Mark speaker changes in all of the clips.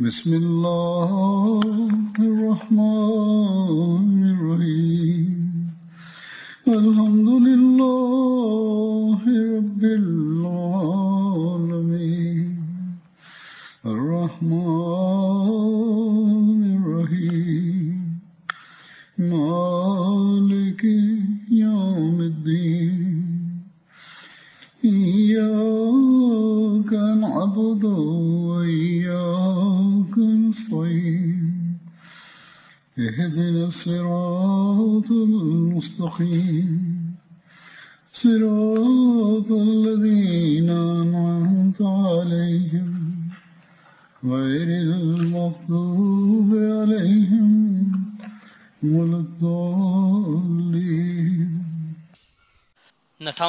Speaker 1: بسم الله الرحمن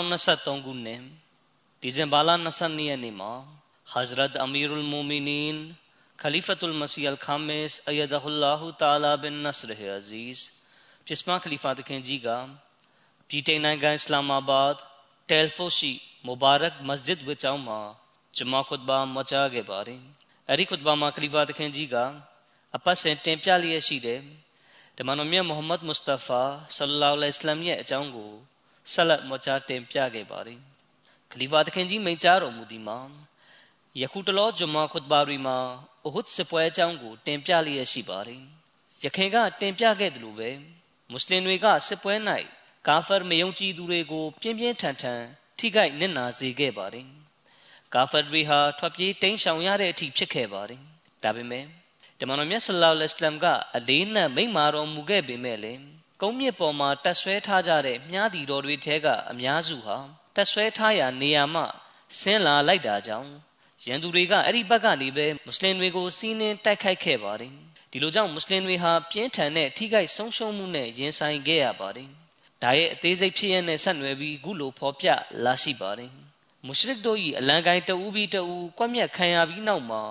Speaker 2: 2023ခုနှစ်ဒီဇင်ဘာလ22ရက်နေ့မှာ Hazrat Amirul Mu'minin Khalifatul Masih Al-Khamis Ayyadahullahu Ta'ala bin Nasr Aziz ပြစ်မခလီဖာတခင်ကြီးကပြည်ထိုင်နိုင်ငံအစ္စလာမာဘတ်တယ်ဖိုရှိမူဘာရက်မစဂျစ်ဝစ်ကျောင်းမှာဂျမာခွတ်ဘာမချခဲ့ပါတယ်အဲ့ဒီခွတ်ဘာမှာခလီဖာတခင်ကြီးကအပတ်စဉ်တင်ပြလျက်ရှိတယ်ဓမ္မတော်မြတ်မုဟမ္မဒ်မုစတဖာဆလ္လာလဟ်အလိုင်းရဲ့အကြောင်းကို ဆက်လက်မချတင်ပြခဲ့ပါတယ်ခလီဖာတခင်ကြီးမိန့်ကြားတော်မူသည်မှာယခုတလောဂျမာခွတ်ဘာရီမှာအဟွတ်စပွဲအကြောင်းကိုတင်ပြလျက်ရှိပါတယ်ယခင်ကတင်ပြခဲ့တယ်လို့ပဲမွတ်စလင်တွေကစစ်ပွဲ၌ကာဖာမယုံကြည်သူတွေကိုပြင်းပြင်းထန်ထန်ထိခိုက်နစ်နာစေခဲ့ပါတယ်ကာဖာတွေဟာထွက်ပြေးတိမ်းရှောင်ရတဲ့အထိဖြစ်ခဲ့ပါတယ်ဒါပေမဲ့တမန်တော်မြတ်ဆလ္လာလဟ်အလัยဟ်ကအလေးနက်မိန့်မာတော်မူခဲ့ပေမဲ့လည်း ကုန်းမြစ်ပေါ်မှာတက်ဆွဲထားကြတဲ့မြားတီတော်တွေထဲကအများစုဟာတက်ဆွဲထားရာနေရာမှဆင်းလာလိုက်တာကြောင့်ရန်သူတွေကအဲ့ဒီဘက်ကနေပဲမွတ်စလင်တွေကိုစီးနှင်းတိုက်ခိုက်ခဲ့ပါတယ်ဒီလိုကြောင့်မွတ်စလင်တွေဟာပြင်းထန်တဲ့ထိခိုက်ဆုံးရှုံးမှုနဲ့ရင်ဆိုင်ခဲ့ရပါတယ်ဒါရဲ့အသေးစိတ်ဖြစ်ရတဲ့ဆက်နွယ်ပြီးခုလိုဖော်ပြလာရှိပါတယ်မုရှရစ်တို့၏အလံကိုင်းတအူးပြီးတအူးကွက်မြက်ခံရပြီးနောက်မှာ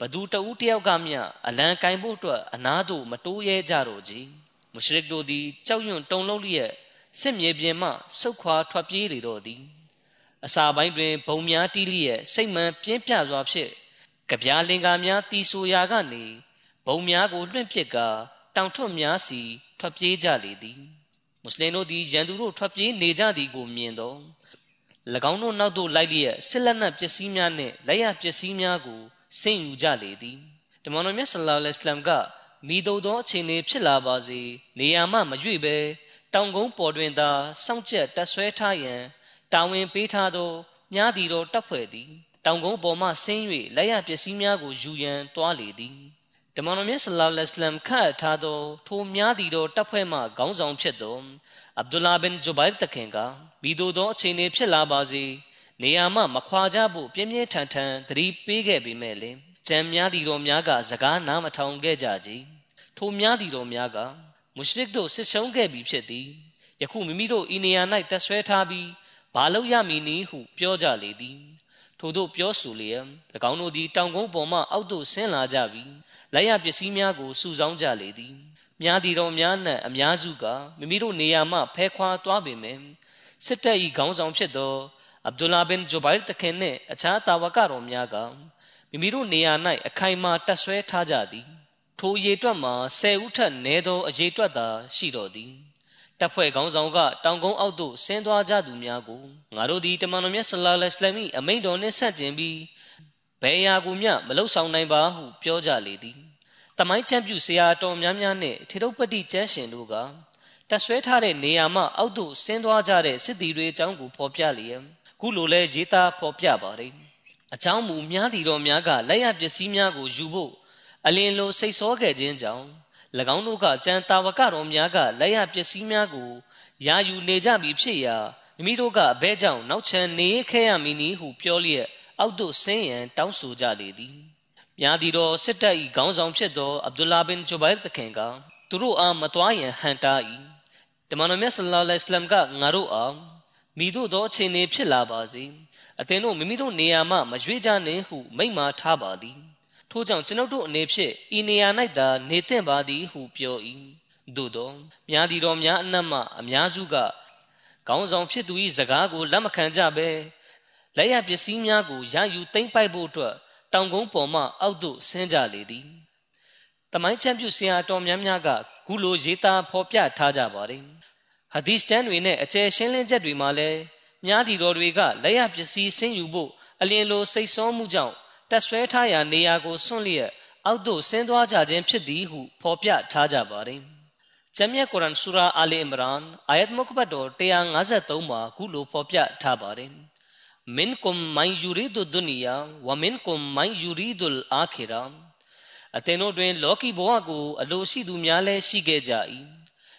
Speaker 2: ဘသူတအူးတယောက်ကမျှအလံကိုင်းဖို့အတွက်အနာတို့မတိုးရဲကြတော့ကြီး မုရှရစ်တို့သည်ကြောက်ရွံ့တုန်လှုပ်လျက်စစ်မြေပြင်မှဆုတ်ခွာထွက်ပြေးလေတော့သည်အစာပိုင်းတွင်ဘုံများတီးလျက်စိတ်မှန်ပြင်းပြစွာဖြင့်ကြပြားလင်္ကာများတီးဆိုရာကနေဘုံများကိုလွှင့်ပစ်ကာတောင်ထွတ်များစီထွက်ပြေးကြလေသည်မွတ်စလင်တို့သည်ရန်သူတို့ထွက်ပြေးနေကြသည်ကိုမြင်တော့၎င်းတို့နောက်သို့လိုက်လျက်စစ်လက်နက်ပစ္စည်းများနှင့်လက်ရပစ္စည်းများကိုဆင့်ယူကြလေသည်တမန်တော်မြတ်ဆလ္လာလဟ်အလัยဟ်က မိတို့သောအခြေအနေဖြစ်လာပါစေနေရာမှမရွေ့ပဲတောင်ကုန်းပေါ်တွင်သာစောင့်ကြက်တက်ဆွဲထားရန်တာဝန်ပေးထားသောမြားတီတော်တပ်ဖွဲ့သည်တောင်ကုန်းပေါ်မှဆင်း၍လက်ရပစ္စည်းများကိုယူရန်တွားလေသည်တမန်တော်မြတ်ဆလောလ္လဟ်အလัยဟ်ခန့်ထားသောထိုမြားတီတော်တပ်ဖွဲ့မှခေါင်းဆောင်ဖြစ်သောအဗ်ဒူလာဘင်ဂျူဘိုင်တခင်ကမိတို့သောအခြေအနေဖြစ်လာပါစေနေရာမှမခွာကြဖို့ပြင်းပြင်းထန်ထန်သတိပေးခဲ့ပေမဲ့လေကျမ်းများတီတော်များကစကားနားမထောင်ခဲ့ကြကြ ထိုများတီတော်များကမုရှရစ်တို့ဆစ်ရှုံးခဲ့ပြီဖြစ်သည်ယခုမိမိတို့ဤနေရာ၌တက်ဆွဲထားပြီးဘာလို့ရမည်နည်းဟုပြောကြလေသည်ထို့သောပြောဆိုလျက်၎င်းတို့သည်တောင်ကုန်းပေါ်မှအောက်သို့ဆင်းလာကြပြီးလက်ရပစ္စည်းများကိုစုဆောင်းကြလေသည်မြားတီတော်များနှင့်အများစုကမိမိတို့နေရာမှဖဲခွာသွားပေမယ့်စစ်တပ်၏ခေါင်းဆောင်ဖြစ်သောအဗ်ဒူလာဘင်ဂျူဘိုင်တခင်နှင့်အခြားတာဝကတော်များကမိမိတို့နေရာ၌အခိုင်အမာတပ်ဆွဲထားကြသည် ထိုအရေတွက်မှာ10ဦးထက်နည်းသောအရေတွက်သာရှိတော်သည်တပ်ဖွဲ့ခေါင်းဆောင်ကတောင်ကုန်းအောက်သို့ဆင်းသွားကြသူများကိုငါတို့သည်တမန်တော်မြတ်ဆလ္လာလဟ်အလိုင်းအမိန့်တော်နှင့်ဆက်ကျင်ပြီးဘယ်အရာကိုမျှမလုံဆောင်နိုင်ပါဟုပြောကြလေသည်တမိုင်းချမ်းပြူဆရာတော်များများနှင့်ထေရုပတိကျမ်းရှင်တို့ကတဆွဲထားတဲ့နေရာမှအောက်သို့ဆင်းသွားကြတဲ့စစ်သည်တွေအကြောင်းကိုဖော်ပြလျက်ခုလိုလဲရေးသားဖော်ပြပါတယ်အကြောင်းမူများတီတော်များကလက်ရပစ္စည်းများကိုယူဖို့ အလင်းလိုစိတ်ဆောခဲ့ခြင်းကြောင့်၎င်းတို့ကကြံတာဝကတော်များကလက်ရပစ္စည်းများကိုယာယူနေကြပြီဖြစ်ရာမိမိတို့ကအဘဲကြောင့်နောက်ချန်နေခဲ့ရမည်နည်းဟုပြောလျက်အောက်သို့ဆင်းရန်တောင်းဆိုကြလေသည်ညာဒီတော်စစ်တပ်၏ခေါင်းဆောင်ဖြစ်သောအဗ်ဒူလာဘင်ဂျူဘိုင်တခင်ကသူတို့အားမတွားရန်ဟန်တာ၏တမန်တော်မြတ်ဆလ္လာလဟ်အလัยဟိဝါစလမ်ကငါတို့အားမိတို့သောအခြေအနေဖြစ်လာပါစေအသင်တို့မိမိတို့နေရာမှမရွေးကြနှင့်ဟုမိန့်မာထားပါသည် ထို့ကြောင့်ကျွန်ုပ်တို့အနေဖြင့်ဤနေရာ၌သာနေသင့်ပါသည်ဟုပြော၏သို့သောမြားဒီတော်များအနက်မှအများစုကကောင်းဆောင်ဖြစ်သူ၏စကားကိုလက်မခံကြဘဲလက်ရပစ္စည်းများကိုရယူသိမ့်ပိုက်ဖို့အတွက်တောင်ကုန်းပေါ်မှအောက်သို့ဆင်းကြလေသည်တမိုင်းချမ်းပြုဆရာတော်များများကဂုလိုရေးသားဖော်ပြထားကြပါတယ်ဟဒီစ်တန်တွေနဲ့အကျယ်ရှင်းလင်းချက်တွေမှာလည်းမြားဒီတော်တွေကလက်ရပစ္စည်းဆင်းယူဖို့အလင်းလိုစိတ်ဆောမှုကြောင့် တက်ဆွဲထားရာနေရာကိုဆွန့်လျက်အောက်သို့ဆင်းသွားကြခြင်းဖြစ်သည်ဟုဖော်ပြထားကြပါတယ်။ဂျမ်မြတ်ကုရ်အန်ဆူရာအာလီအင်မရန်အာယတ်မုခဘတ်တော်153မှာခုလိုဖော်ပြထားပါတယ်။ minkum man yuridu dunya wa minkum man yuridu al-akhirah အသင်တို့တွင် လောကီဘဝကိုအလိုရှိသူများလည်းရှိခဲ့ကြ၏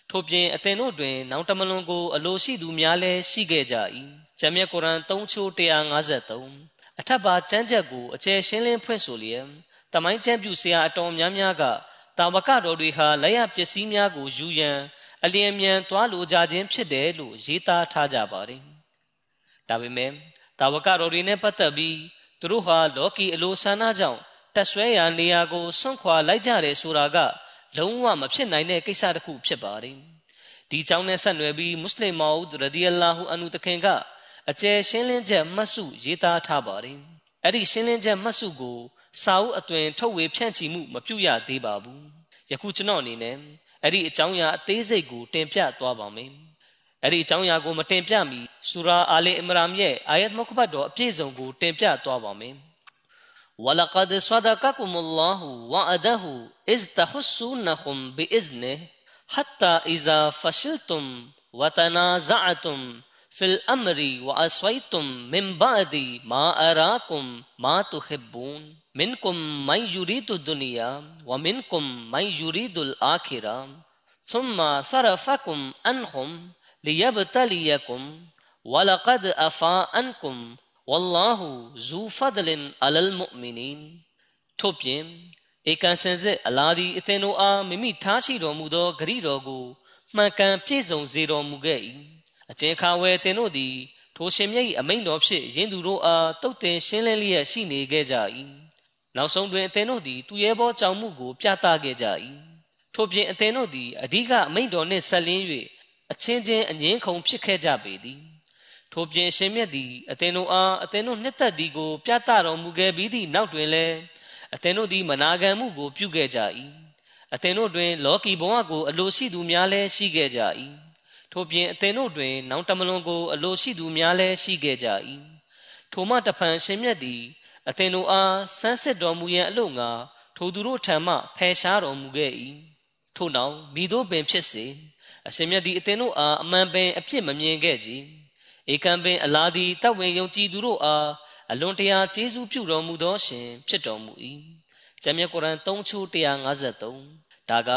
Speaker 2: ထို့ပြင်အသင်တို့တွင် နောင်တမလွန်ကိုအလိုရှိသူများလည်းရှိခဲ့ကြ၏ဂျမ်မြတ်ကုရ်အန်3ချိုး153 အထက်ပါကျမ်းချက်ကိုအကျယ်ရှင်းလင်းဖွင့်ဆိုလျက်တမိုင်းကျမ်းပြုဆရာအတော်များများကတာဝကတော်တွေဟာလက်ရပစ္စည်းများကိုယူရန်အလျင်မြန်သွားလိုကြခြင်းဖြစ်တယ်လို့ရေးသားထားကြပါတယ်။ဒါပေမဲ့တာဝကတော်တွေနဲ့ပတ်သက်ပြီးသူတို့ဟာလောကီအလိုဆန္ဒကြောင့်တက်ဆွဲရာနေရာကိုဆွန့်ခွာလိုက်ကြတယ်ဆိုတာကလုံးဝမဖြစ်နိုင်တဲ့ကိစ္စတစ်ခုဖြစ်ပါတယ်။ဒီကြောင့်နဲ့ဆက်နွယ်ပြီးမွတ်စလင်မောင်ရဒီအလာဟူအန်နုတခင်က အကျယ်ရှင်းလင်းချက်မှတ်စုရေးသားထားပါတယ်။အဲ့ဒီရှင်းလင်းချက်မှတ်စုကိုစာအုပ်အသွင်ထုတ်ဝေဖြန့်ချီမှုမပြုရသေးပါဘူး။ယခုကျွန်တော်အနေနဲ့အဲ့ဒီအကြောင်းအရာအသေးစိတ်ကိုတင်ပြသွားပါမယ်။အဲ့ဒီအကြောင်းအရာကိုမတင်ပြမီဆူရာအာလီအင်မရမ်ရဲ့အာယတ်မုခဘတ်တော်အပြည့်စုံကိုတင်ပြသွားပါမယ်။ وَلَقَدْ صَدَقَكُمُ اللَّهُ وَعَدَهُ إِذْ تَحُسُّونَهُمْ بِإِذْنِهِ حَتَّى إِذَا فَشِلْتُمْ وَتَنَازَعْتُمْ في الأمر وأسويتم من بعد ما أراكم ما تحبون منكم من يريد الدنيا ومنكم من يريد الآخرة ثم صرفكم عنهم ليبتليكم ولقد أفا عنكم والله ذو فضل على المؤمنين ထို့ပြင်ဧကန်စင်စစ်အလာဒီအသင်တို့အားမိမိထားရှိတော်မူသောဂရိတော်ကိုမှန်ကန်ပြည့်စုံစေတော်မူခဲ့၏ အကျဉ်ခါဝဲတင်တို့သည်ထိုရှင်မြတ်၏အမိန့်တော်ဖြင့်ယင်းသူတို့အားတုတ်တင်ရှင်းလင်းလျက်ရှိနေခဲ့ကြ၏နောက်ဆုံးတွင်အသင်တို့သည်သူရဲဘောကြောင့်မှုကိုပြသခဲ့ကြ၏ထို့ပြင်အသင်တို့သည်အဓိကအမိန့်တော်နှင့်ဆက်လင်း၍အချင်းချင်းအငင်းခုန်ဖြစ်ခဲ့ကြပေသည်ထို့ပြင်ရှင်မြတ်သည်အသင်တို့အားအသင်တို့နှစ်သက်သည်ကိုပြသတော်မူခဲ့ပြီးသည့်နောက်တွင်လည်းအသင်တို့သည်မနာခံမှုကိုပြုခဲ့ကြ၏အသင်တို့တွင်လောကီဘဝကိုအလိုရှိသူများလည်းရှိခဲ့ကြ၏ ထို့ပြင်အသင်တို့တွင် နောင်တမလွန်ကို အလိုရှိသူများလည်းရှိခဲ့ကြ၏ထိုမှတဖန်ရှင်မြတ်သည် အသင်တို့အားစမ်းစစ်တော်မူရန်အလို့ငါထိုသူတို့ထံမှဖယ်ရှားတော်မူခဲ့၏ထို့နောက်မိတို့ပင်ဖြစ်စေအရှင်မြတ်သည်အသင်တို့အားအမှန်ပင်အပြစ်မမြင်ခဲ့ကြဧကံပင်အလားသည်တတ်ဝင်ယုံကြည်သူတို့အားအလွန်တရာကျေးဇူးပြုတော်မူသောရှင်ဖြစ်တော်မူ၏ဂျမ်းမြတ်ကုရ်အန်3ချိုး153ဒါက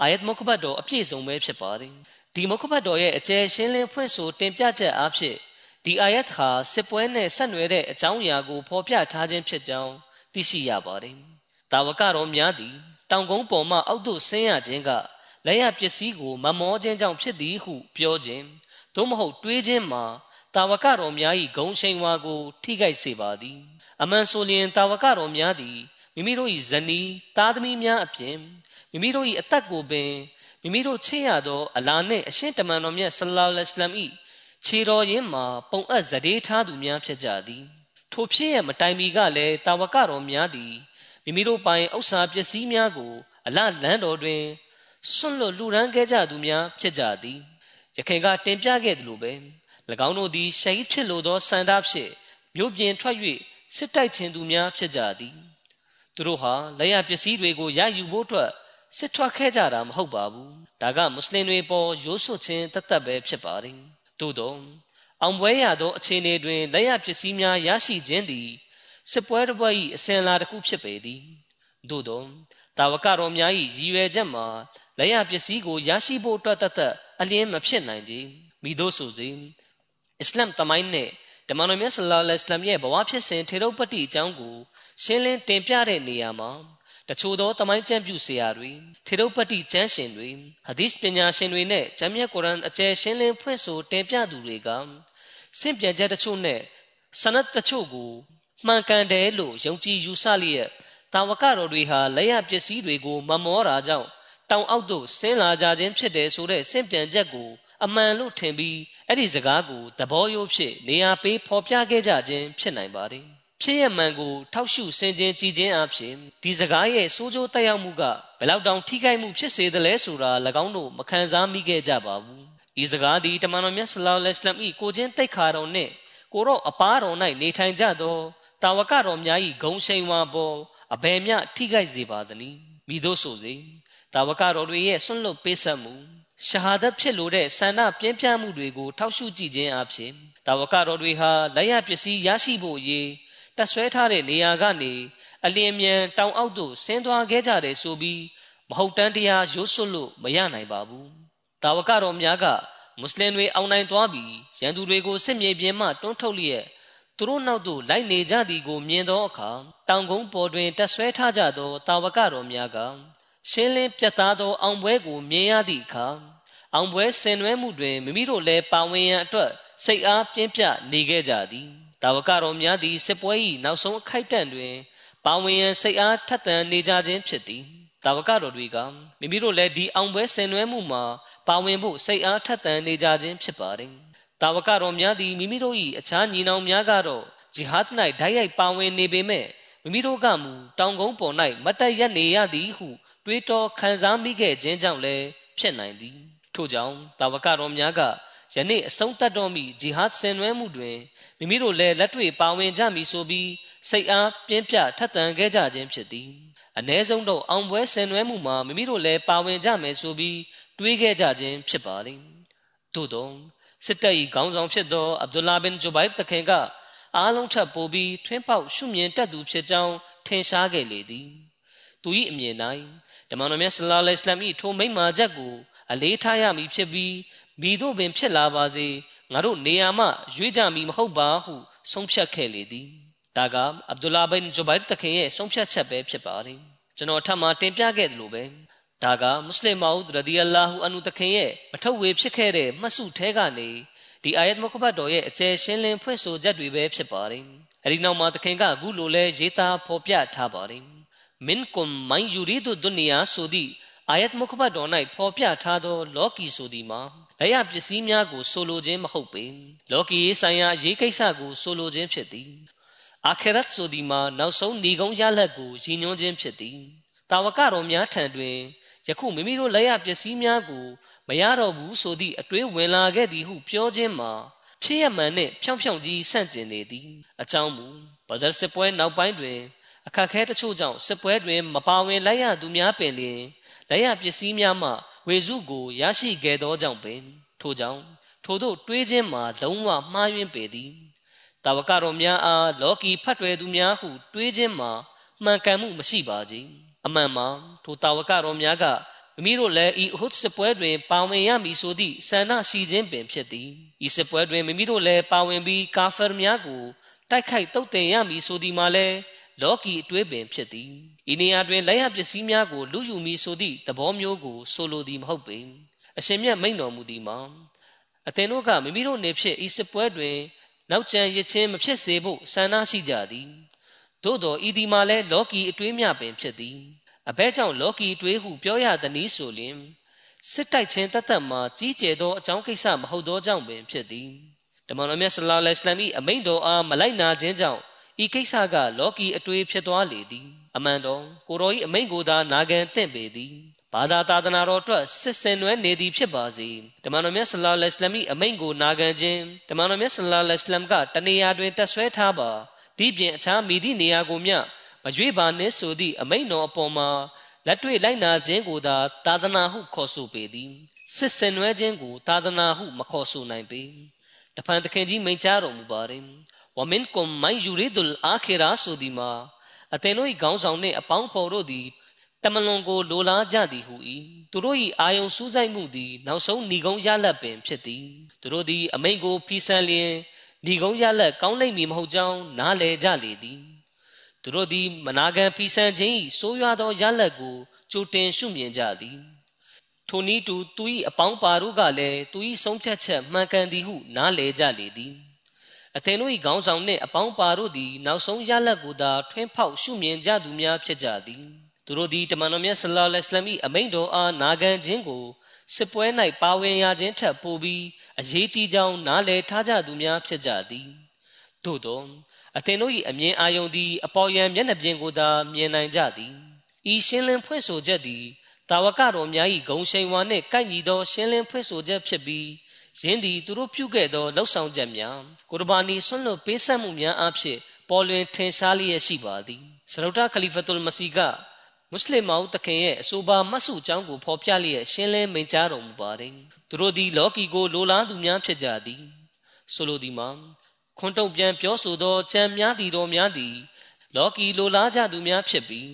Speaker 2: အာယတ်မုခဘတ်တော်အပြည့်စုံပဲဖြစ်ပါတယ် ဒီမုခဘတ်တော်ရဲ့အကျယ်ရှင်းလင်းဖွင့်ဆိုတင်ပြချက်အားဖြင့်ဒီအာယတ်ဟာစစ်ပွဲနဲ့ဆက်နွယ်တဲ့အကြောင်းအရာကိုဖော်ပြထားခြင်းဖြစ်ကြောင်းသိရှိရပါတယ်။တာဝကတော်များသည်တောင်ကုန်းပေါ်မှအောက်သို့ဆင်းရခြင်းကလက်ရပစ္စည်းကိုမမောခြင်းကြောင့်ဖြစ်သည်ဟုပြောခြင်းသို့မဟုတ်တွေးခြင်းမှာတာဝကတော်များ၏ဂုံရှိန်ဝါကို ထိခိုက်စေပါသည်အမှန်ဆိုလျင်တာဝကတော်များသည်မိမိတို့၏ဇနီးသားသမီးများအပြင်မိမိတို့၏အသက်ကိုပင် မိမိတို့ချစ်ရသောအလာနှင့်အရှင်တမန်တော်မြတ်ဆလ္လာလဟ်အလัยဟ်၏ခြေတော်ရင်းမှာပုံအပ်ဇဒေးထားသူများဖြစ်ကြသည်ထိုဖြစ်ရမတိုင်မီကလည်းတာဝကတော်များသည်မိမိတို့ပိုင်ဥစ္စာပစ္စည်းများကို အလလန်းတော်တွင်ဆွန့်လွတ်လူရန်ခဲ့ကြသူများဖြစ်ကြသည်ရခင်ကတင်ပြခဲ့သလိုပဲ၎င်းတို့သည်ရှိတ်ဖြစ်လိုသောစန္ဒဖြင့်မြို့ပြင်ထွက်၍စစ်တိုက်ခြင်းသူများဖြစ်ကြသည်သူတို့ဟာလက်ရပစ္စည်းတွေကိုရယူဖို့အတွက် စစ်ထွက်ခဲ့ကြတာမဟုတ်ပါဘူးဒါကမွတ်စလင်တွေပေါ်ရိုးစွခြင်းတသက်ပဲဖြစ်ပါတယ်သို့တော့အောင်ပွဲရသောအခြေအနေတွင်လက်ရပစ္စည်းများရရှိခြင်းသည်စစ်ပွဲတစ်ပွဲ၏အစဉ်လာတစ်ခုဖြစ်ပေသည်သို့တော့တာဝကတော်များ၏ရည်ရွယ်ချက်မှာလက်ရပစ္စည်းကိုရရှိဖို့အတွက်တသက်အလင်းမဖြစ်နိုင်ကြမိတို့ဆိုစေအစ္စလမ်တမိုင်းနဲ့ဓမ္မတော်မြတ်ဆလ္လာလဟ်အလัยဟ်ရဲ့ဘဝဖြစ်စဉ်ထေရုပတ္တိအကြောင်းကိုရှင်းလင်းတင်ပြတဲ့နေရာမှာ တချို့သောတမိုင်းကျမ်းပြုဆရာတွေထေရုပတ္တိကျမ်းရှင်တွေဟာဒီစ်ပညာရှင်တွေနဲ့ဂျမ်းမြတ်ကုရ်အန်အကျယ်ရှင်းလင်းဖွင့်ဆိုတင်ပြသူတွေကစင့်ပြန်ချက်တချို့နဲ့စနတ်တချို့ကိုမှန်ကန်တယ်လို့ယုံကြည်ယူဆလျက်တာဝကတော်တွေဟာလက်ရပစ္စည်းတွေကိုမမောတာကြောင့်တောင်အောက်သို့ဆင်းလာကြခြင်းဖြစ်တယ်ဆိုတဲ့စင့်ပြန်ချက်ကိုအမှန်လို့ထင်ပြီးအဲ့ဒီစကားကိုသဘောရိုးဖြစ်နေရာပေးဖော်ပြခဲ့ကြခြင်းဖြစ်နိုင်ပါတယ် ဖြစ်ရမှန်ကိုထောက်ရှုဆင်ခြင်ကြည်ခြင်းအပြင်ဒီစကားရဲ့စိုးကျိုးတက်ရောက်မှုကဘယ်လောက်တောင်ထိခိုက်မှုဖြစ်စေသလဲဆိုတာ၎င်းတို့မခံစားမိခဲ့ကြပါဘူးဒီစကားသည်တမန်တော်မြတ်ဆလောလ္လဟ်အလัยဟ်ကိုချင်းတိတ်ခါတော်နှင့်ကိုတော့အပားတော်၌နေထိုင်ကြသောတာဝကတော်များ၏ဂုံရှိန်ဝါပေါ်အဘယ်မျှထိခိုက်စေပါသနည်းမိတို့ဆိုစေတာဝကတော်တွေရဲ့ဆွန့်လွတ်ပေးဆက်မှုရှာဟာဒတ်ဖြစ်လို့တဲ့ဆန္ဒပြင်းပြမှုတွေကိုထောက်ရှုကြည့်ခြင်းအပြင်တာဝကတော်တွေဟာလက်ရပစ္စည်းရရှိဖို့ရေး တက်ဆွဲထားတဲ့နေရာကနေအလင်းမြန်တောင်အောက်သို့ဆင်းသွားခဲ့ကြတယ်ဆိုပြီးမဟုတ်တမ်းတရားရိုးစွလို့မရနိုင်ပါဘူးတာဝကတော်များကမွတ်စလင်တွေအောင်နိုင်သွားပြီးရန်သူတွေကိုစစ်မြေပြင်မှတွန်းထုတ်လျက်သူတို့နောက်သို့လိုက်နေကြသည်ကိုမြင်သောအခါတောင်ကုန်းပေါ်တွင်တက်ဆွဲထားကြသောတာဝကတော်များကရှင်းလင်းပြတ်သားသောအောင်ပွဲကိုမြင်ရသည့်အခါအောင်ပွဲဆင်နွှဲမှုတွင်မိမိတို့လည်းပါဝင်ရန်အတွက်စိတ်အားပြင်းပြနေခဲ့ကြသည် တာဝကတော်များသည်စစ်ပွဲ၏နောက်ဆုံးအခိုက်အတန့်တွင်ပါဝင်ရန်စိတ်အားထက်သန်နေကြခြင်းဖြစ်သည်တာဝကတော်တွေကမိမိတို့လည်းဒီအောင်ပွဲဆင်နွှဲမှုမှာပါဝင်ဖို့စိတ်အားထက်သန်နေကြခြင်းဖြစ်ပါတယ်တာဝကတော်များသည်မိမိတို့၏အခြားညီနောင်များကတော့ဂျီဟတ်၌ဓာတ်ရိုက်ပါဝင်နေပေမဲ့မိမိတို့ကမူတောင်ကုန်းပေါ်၌မတ်တက်ရက်နေရသည်ဟု တွေးတောခံစားမိခဲ့ခြင်းကြောင့်လည်းဖြစ်နိုင်သည်ထို့ကြောင့်တာဝကတော်များက ယနေ့အဆုံးသတ်တော်မူဂျီဟတ်ဆင်နွှဲမှုတွင်မိမိတို့လည်းလက်တွေ့ပါဝင်ကြမည်ဆိုပြီးစိတ်အားပြင်းပြထက်သန်ခဲ့ကြခြင်းဖြစ်သည်အ ਨੇ ဆုံးတော့အောင်ပွဲဆင်နွှဲမှုမှာမိမိတို့လည်းပါဝင်ကြမယ်ဆိုပြီးတွေးခဲ့ကြခြင်းဖြစ်ပါလိမ့်သို့သောစစ်တပ်၏ခေါင်းဆောင်ဖြစ်သောအဗ်ဒူလာဘင်ဂျူဘိုင်တခင်ကအားလုံးထပ်ပိုပြီးထွင်းပေါက်ရှုမြင်တတ်သူဖြစ်ကြောင်းထင်ရှားခဲ့လေသည်သူ၏အမြင်၌တမန်တော်မြတ်ဆလ္လာလဟ်အလัยဟ်၏ထိုမိန့်မာချက်ကိုအလေးထားရမည်ဖြစ်ပြီး မိတို့ပင်ဖြစ်လာပါစေငါတို့နေရာမှရွေးကြမည်မဟုတ်ပါဟုဆုံးဖြတ်ခဲ့လေသည်ဒါကအဗ်ဒူလာဘင်ဂျူဘိုင်တခင်ရဲ့ဆုံးဖြတ်ချက်ပဲဖြစ်ပါတယ်ကျွန်တော်ထပ်မတင်ပြခဲ့တယ်လို့ပဲဒါကမွတ်စလင်မောက်ရဒီအလာဟူအန်နုတခင်ရဲ့မထုတ်ဝေဖြစ်ခဲ့တဲ့မှတ်စုထဲကနေဒီအာယတ်မုခဘတ်တော်ရဲ့အကျယ်ရှင်းလင်းဖွင့်ဆိုချက်တွေပဲဖြစ်ပါတယ်အဲဒီနောက်မှာတခင်ကအခုလိုလဲရေးသားဖော်ပြထားပါတယ်မင်ကွမ်မိုင်ယူရီဒုဒုနီယာဆိုသည့်အာယတ်မုခဘတ်တော်၌ဖော်ပြထားသောလောကီဆိုသည်မှာ လက်ရပစ္စည်းများကိုဆိုလိုခြင်းမဟုတ်ပေလောကီရေးဆိုင်ရာရေးကိစ္စကိုဆိုလိုခြင်းဖြစ်သည်အာခရတ်ဆိုသည်မှာနောက်ဆုံးဏီကုံရလက်ကိုရည်ညွှန်းခြင်းဖြစ်သည်တာဝကတော်များထံတွင်ယခုမိမိတို့လက်ရပစ္စည်းများကိုမရတော့ဘူးဆိုသည့်အတွေးဝင်လာခဲ့သည်ဟုပြောခြင်းမှာဖြစ်ရမှန်နှင့်ဖြောင်းဖြောင်းကြီးဆန့်ကျင်နေသည်အကြောင်းမူဘဒရ်စစ်ပွဲနောက်ပိုင်းတွင်အခက်ခဲတချို့ကြောင့်စစ်ပွဲတွင်မပါဝင်လိုက်ရသူများပင်လျင်လက်ရပစ္စည်းများမှဝေစုကိုရရှိခဲ့သောကြောင့်ပင်ထို့ကြောင့်ထို့သို့တွေးခြင်းမှာလုံးဝမှားယွင်းပေသည်တာဝကတော်များအားလောကီဖတ်တွယ်သူများဟုတွေးခြင်းမှာမှန်ကန်မှုမရှိပါကြအမှန်မှာထိုတာဝကတော်များကမိမိတို့လည်းဤအဟုတ်စစ်ပွဲတွင်ပါဝင်ရမည်ဆိုသည့်ဆန္ဒရှိခြင်းပင်ဖြစ်သည်ဤစစ်ပွဲတွင်မိမိတို့လည်းပါဝင်ပြီးကာဖာများကိုတိုက်ခိုက်တုတ်တင်ရမည်ဆိုသည်မှာလည်း လောကီအတွေးပင်ဖြစ်သည်ဤနေရာတွင်လက်ရပစ္စည်းများကိုလူယူမည်ဆိုသည့်သဘောမျိုးကိုဆိုလိုသည်မဟုတ်ပေအရှင်မြတ်မိန့်တော်မူသည်မှာအသင်တို့ကမိမိတို့နေဖြစ်ဤစစ်ပွဲတွင် နောက်ကျန်ရချင်းမဖြစ်စေဖို့ဆန္ဒရှိကြသည်သို့တော်ဤဒီမှာလည်းလောကီအတွေးများပင်ဖြစ်သည်အဘဲကြောင့်လောကီအတွေးဟုပြောရသည်နည်းဆိုလျှင်စစ်တိုက်ခြင်းတသက်မှာကြီးကျယ်သောအကြောင်းကိစ္စမဟုတ်သောကြောင့်ပင်ဖြစ်သည်တမန်တော်မြတ်ဆလ္လာလဟ်အလိုင်းအမိန့်တော်အားမလိုက်နာခြင်းကြောင့် ဤကိစ္စကလောကီအတွေ့ဖြစ်သွားလေသည် အမှန်တော့ကိုရောဤအမိန့်ကိုသာနာခံတင့်ပေသည်ဘာသာသာသနာတော်အတွက်စစ်စင်နွဲနေသည်ဖြစ်ပါစေတမန်တော်မြတ်ဆလ္လာလဟ်အလိုင်းအမိန့်ကိုနာခံခြင်းတမန်တော်မြတ်ဆလ္လာလဟ်အလိုင်းကတနေရာတွင်တက်ဆွဲထားပါဒီပြင်အခြားမိသည့်နေရာကိုမျှမရွေးပါနှင့်ဆိုသည့်အမိန့်တော်အပေါ်မှာလက်တွေ့လိုက်နာခြင်းကိုသာသာသနာဟုခေါ်ဆိုပေသည်စစ်စင်နွဲခြင်းကိုသာသနာဟုမခေါ်ဆိုနိုင်ပေတဖန်တခင်ကြီးမိန့်ကြားတော်မူပါတယ် ဝမင်ကွမ်မိုင်ယူရီဒူလ်အာခီရာဆိုဒီမှာအသင်တို့၏ခေါင်းဆောင်နှင့်အပေါင်းဖော်တို့သည်တမလွန်ကိုလိုလားကြသည်ဟု၏သူတို့၏အာယုံစူးစိုက်မှုသည်နောက်ဆုံးဏီကုံရလက်ပင်ဖြစ်သည်သူတို့သည်အမိန့်ကိုဖီဆန်လျင်ဏီကုံရလက်ကောင်းလိမ့်မည်မဟုတ်ကြောင်းနားလည်ကြလေသည်သူတို့သည်မနာခံဖီဆန်ခြင်း၏ဆိုးရွားသောရလဒ်ကိုကြိုတင်ရှုမြင်ကြသည်ထိုနည်းတူသူ၏အပေါင်းပါတို့ကလည်းသူ၏ဆုံးဖြတ်ချက်မှန်ကန်သည်ဟုနားလည်ကြလေသည် အသင်တို့၏ခေါင်းဆောင်နှင့်အပေါင်းပါတို့သည်နောက်ဆုံးရလဒ်ကိုသာထွင်းဖောက်ရှုမြင်ကြသူများဖြစ်ကြသည်သူတို့သည်တမန်တော်မြတ်ဆလောလ္လဟ်အလိုင်း၏အမိန့်တော်အားနာခံခြင်းကိုစစ်ပွဲ၌ပါဝင်ရခြင်းထက်ပိုပြီးအရေးကြီးကြောင်းနားလည်ထားကြသူများဖြစ်ကြသည်သို့သောအသင်တို့၏အမြင်အာယုန်သည်အပေါ်ယံမျက်နှာပြင်ကိုသာမြင်နိုင်ကြသည်ဤရှင်းလင်းဖွင့်ဆိုချက်သည်တာဝကတော်များ၏ဂုံရှိန်ဝါနှင့်ကိုက်ညီသောရှင်းလင်းဖွင့်ဆိုချက်ဖြစ်ပြီး ယင်းသည်သူတို့ပြုခဲ့သောလှုပ်ဆောင်ချက်များကိုရဘာနီဆွန့်လွတ်ပေးဆက်မှုများအဖြစ်ပေါ်လွင်ထင်ရှားလျက်ရှိပါသည်ဆရုတာခလီဖတ်တူလ်မစီကမွတ်စလင်မောင်တခင်ရဲ့အဆိုပါမတ်စုအကြောင်းကိုဖော်ပြလျက်ရှင်းလင်းမိန့်ကြားတော်မူပါတယ်သူတို့သည်လော်ကီကိုလိုလားသူများဖြစ်ကြသည်ဆိုလိုသည်မှာခွန်တုံပြန်ပြောဆိုသောကြံများသည်တော်များသည်လော်ကီလိုလားကြသူများဖြစ်ပြီး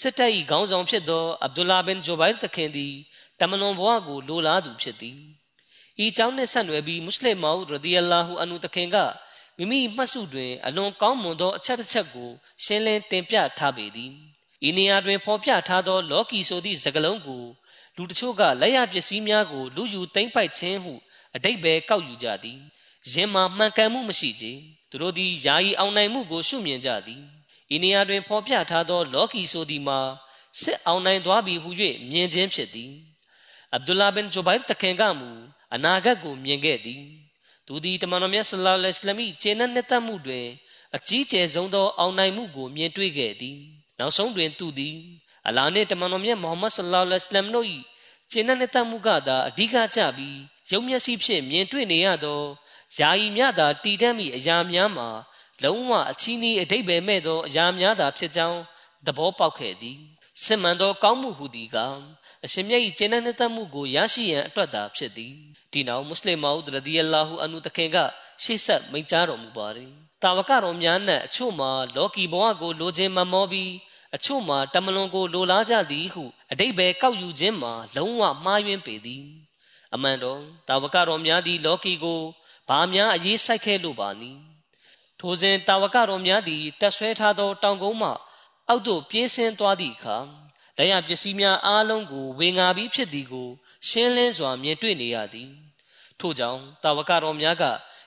Speaker 2: စစ်တပ်၏ခေါင်းဆောင်ဖြစ်သောအဗ်ဒူလာဘင်ဂျိုဘိုင်သခင်သည်တမလွန်ဘဝကိုလိုလားသူဖြစ်သည် ဤကြောင့်နှင့်ဆက်နွယ်ပြီးမွတ်စလင်မောင်ရဒီအလာဟူအန်နူသခင်ကမိမိမှတ်စုတွင် အလွန်ကောင်းမွန်သောအချက်တစ်ချက်ကိုရှင်းလင်းတင်ပြထားပေသည်ဤနေရာတွင်ဖော်ပြထားသော လော်ကီဆိုသည့်စကားလုံးကိုလူတချို့ကလက်ရပစ္စည်းများကိုလူယူသိမ့်ပိုက်ခြင်းဟုအတိတ်ပဲကောက်ယူကြသည်ယင်မှာမှန်ကန်မှုမရှိကြသူတို့သည်ယာယီအောင်နိုင်မှုကိုရှုမြင်ကြသည်ဤနေရာတွင်ဖော်ပြထားသော လော်ကီဆိုသည်မှာစစ်အောင်နိုင်သွားပြီဟု၍မြင်ခြင်းဖြစ်သည်အဗ်ဒူလာဘင်ဂျိုဘိုင်တခင်ကမူ အနာဂတ်ကိုမြင်ခဲ့သည်သူသည်တမန်တော်မြတ်ဆလောလ္လဟ်အလัยဟိဝါစလမ်၏ခြေနှက်နှစ်သက်မှုတွင်အကြီးကျယ်ဆုံးသောအောင်နိုင်မှုကိုမြင်တွေ့ခဲ့သည်နောက်ဆုံးတွင်သူသည်အလာနှင့်တမန်တော်မြတ်မုဟမ္မဒ်ဆလောလ္လဟ်အလัยဟိဝါစလမ်တို့၏ခြေနှက်နှစ်သက်မှုကသာအဓိကကျပြီးရုပ်မျက်စိဖြင့်မြင်တွေ့နေရသောယာယီမြသာတည်တတ်မိအရာများမှာလုံးဝအချီးနှီးအတိတ်ပဲမဲ့သောအရာများသာဖြစ်ကြောင်းသဘောပေါက်ခဲ့သည်စစ်မှန်သောကောင်းမှုဟူသည်ကအရှင်မြတ်၏ကျင့်တဲ့နှစ်သက်မှုကိုရရှိရန်အတွက်သာဖြစ်သည် ဒီနောက်မွတ်စလင်မောင်ရဒီအလာဟူအန်နုတခင်ကရှေ့ဆက်မိန့်ကြားတော်မူပါသည်တာဝကတော်များနဲ့အချို့မှာလောကီဘဝကိုလိုချင်မမောပြီးအချို့မှာတမလွန်ကိုလိုလားကြသည်ဟုအတိတ်ပဲကောက်ယူခြင်းမှာလုံးဝမှားယွင်းပေသည်အမှန်တော့တာဝကတော်များသည်လောကီကိုဘာများအရေးဆိုင်ခဲ့လို့ပါနည်းထိုစဉ်တာဝကတော်များသည်တက်ဆွဲထားသောတောင်ကုန်းမှအောက်သို့ပြေးဆင်းသွားသည့်အခါလက်ရပစ္စည်းများအားလုံးကိုဝေငါပြီးဖြစ်သည်ကိုရှင်းလင်းစွာမြင်တွေ့နေရသည် ထို့ကြောင့်တာဝကတော်များက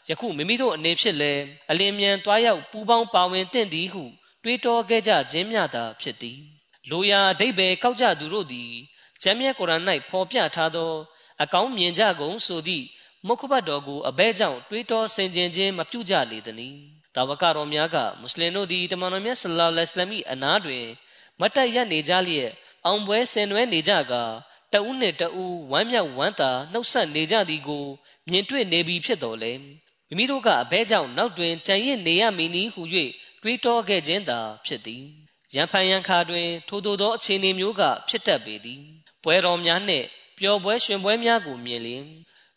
Speaker 2: ယခုမိမိတို့အနေဖြင့်လည်းအလင်းမြန်တွားရောက်ပူပေါင်းပါဝင်တင့်သည်ဟု တွေးတောခဲ့ကြခြင်းများသာဖြစ်သည်လိုရာအဓိပ္ပာယ်ကောက်ကြသူတို့သည်ဂျမ်းမြတ်ကုရ်အာန်၌ဖော်ပြထားသော အကောင်းမြင်ကြကုန်ဆိုသည့်မုခဘတ်တော်ကိုအဘဲကြောင့်တွေးတောဆင်ခြင်ခြင်းမပြုကြလေသနည်းတာဝကတော်များကမွတ်စလင်တို့သည်တမန်တော်မြတ်ဆလ္လာလဟ်အလัยဟိဝါစလမ်၏အနားတွင် မတ်တက်ရက်နေကြလျက်အောင်ပွဲဆင်နွှဲနေကြက တဦးနှင့်တဦးဝမ်းမြောက်ဝမ်းသာနှုတ်ဆက်နေကြသည်ကိုမြင်တွေ့နေပြီဖြစ်တော်လဲမိမိတို့ကအဘဲကြောင့်နောက်တွင်ကြံရစ်နေရမည်နည်းဟု၍တွေးတောခဲ့ခြင်းသာဖြစ်သည်ရန်ဖန်ရန်ခါတွင် ထိုသို့သောအခြေအနေမျိုးကဖြစ်တတ်ပေသည်ပွဲတော်များနှင့်ပျော်ပွဲရွှင်ပွဲများကိုမြင်လျင်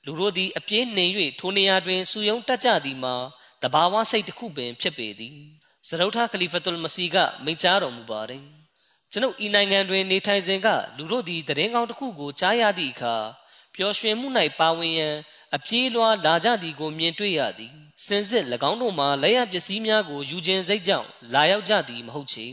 Speaker 2: လူတို့သည်အပြင်းနှင်၍ထိုနေရာတွင်စူယုံတက်ကြသည်မှာတဘာဝစိတ်တစ်ခုပင်ဖြစ်ပေသည်ဇရုထခလီဖတ်တူလ်မစီကမိန့်ကြားတော်မူပါတယ် ကျွန်ုပ်ဤနိုင်ငံတွင်နေထိုင်စဉ်ကလူတို့သည်တရင်ကောင်းတစ်ခုကိုကြားရသည့်အခါပျော်ရွှင်မှု၌ပါဝင်ရန်အပြေးလွှာလာကြသည်ကိုမြင်တွေ့ရသည်စင်စစ်၎င်းတို့မှာလက်ရပစ္စည်းများကိုယူခြင်းစိတ်ကြောင့်လာရောက်ကြသည်မဟုတ်ချေ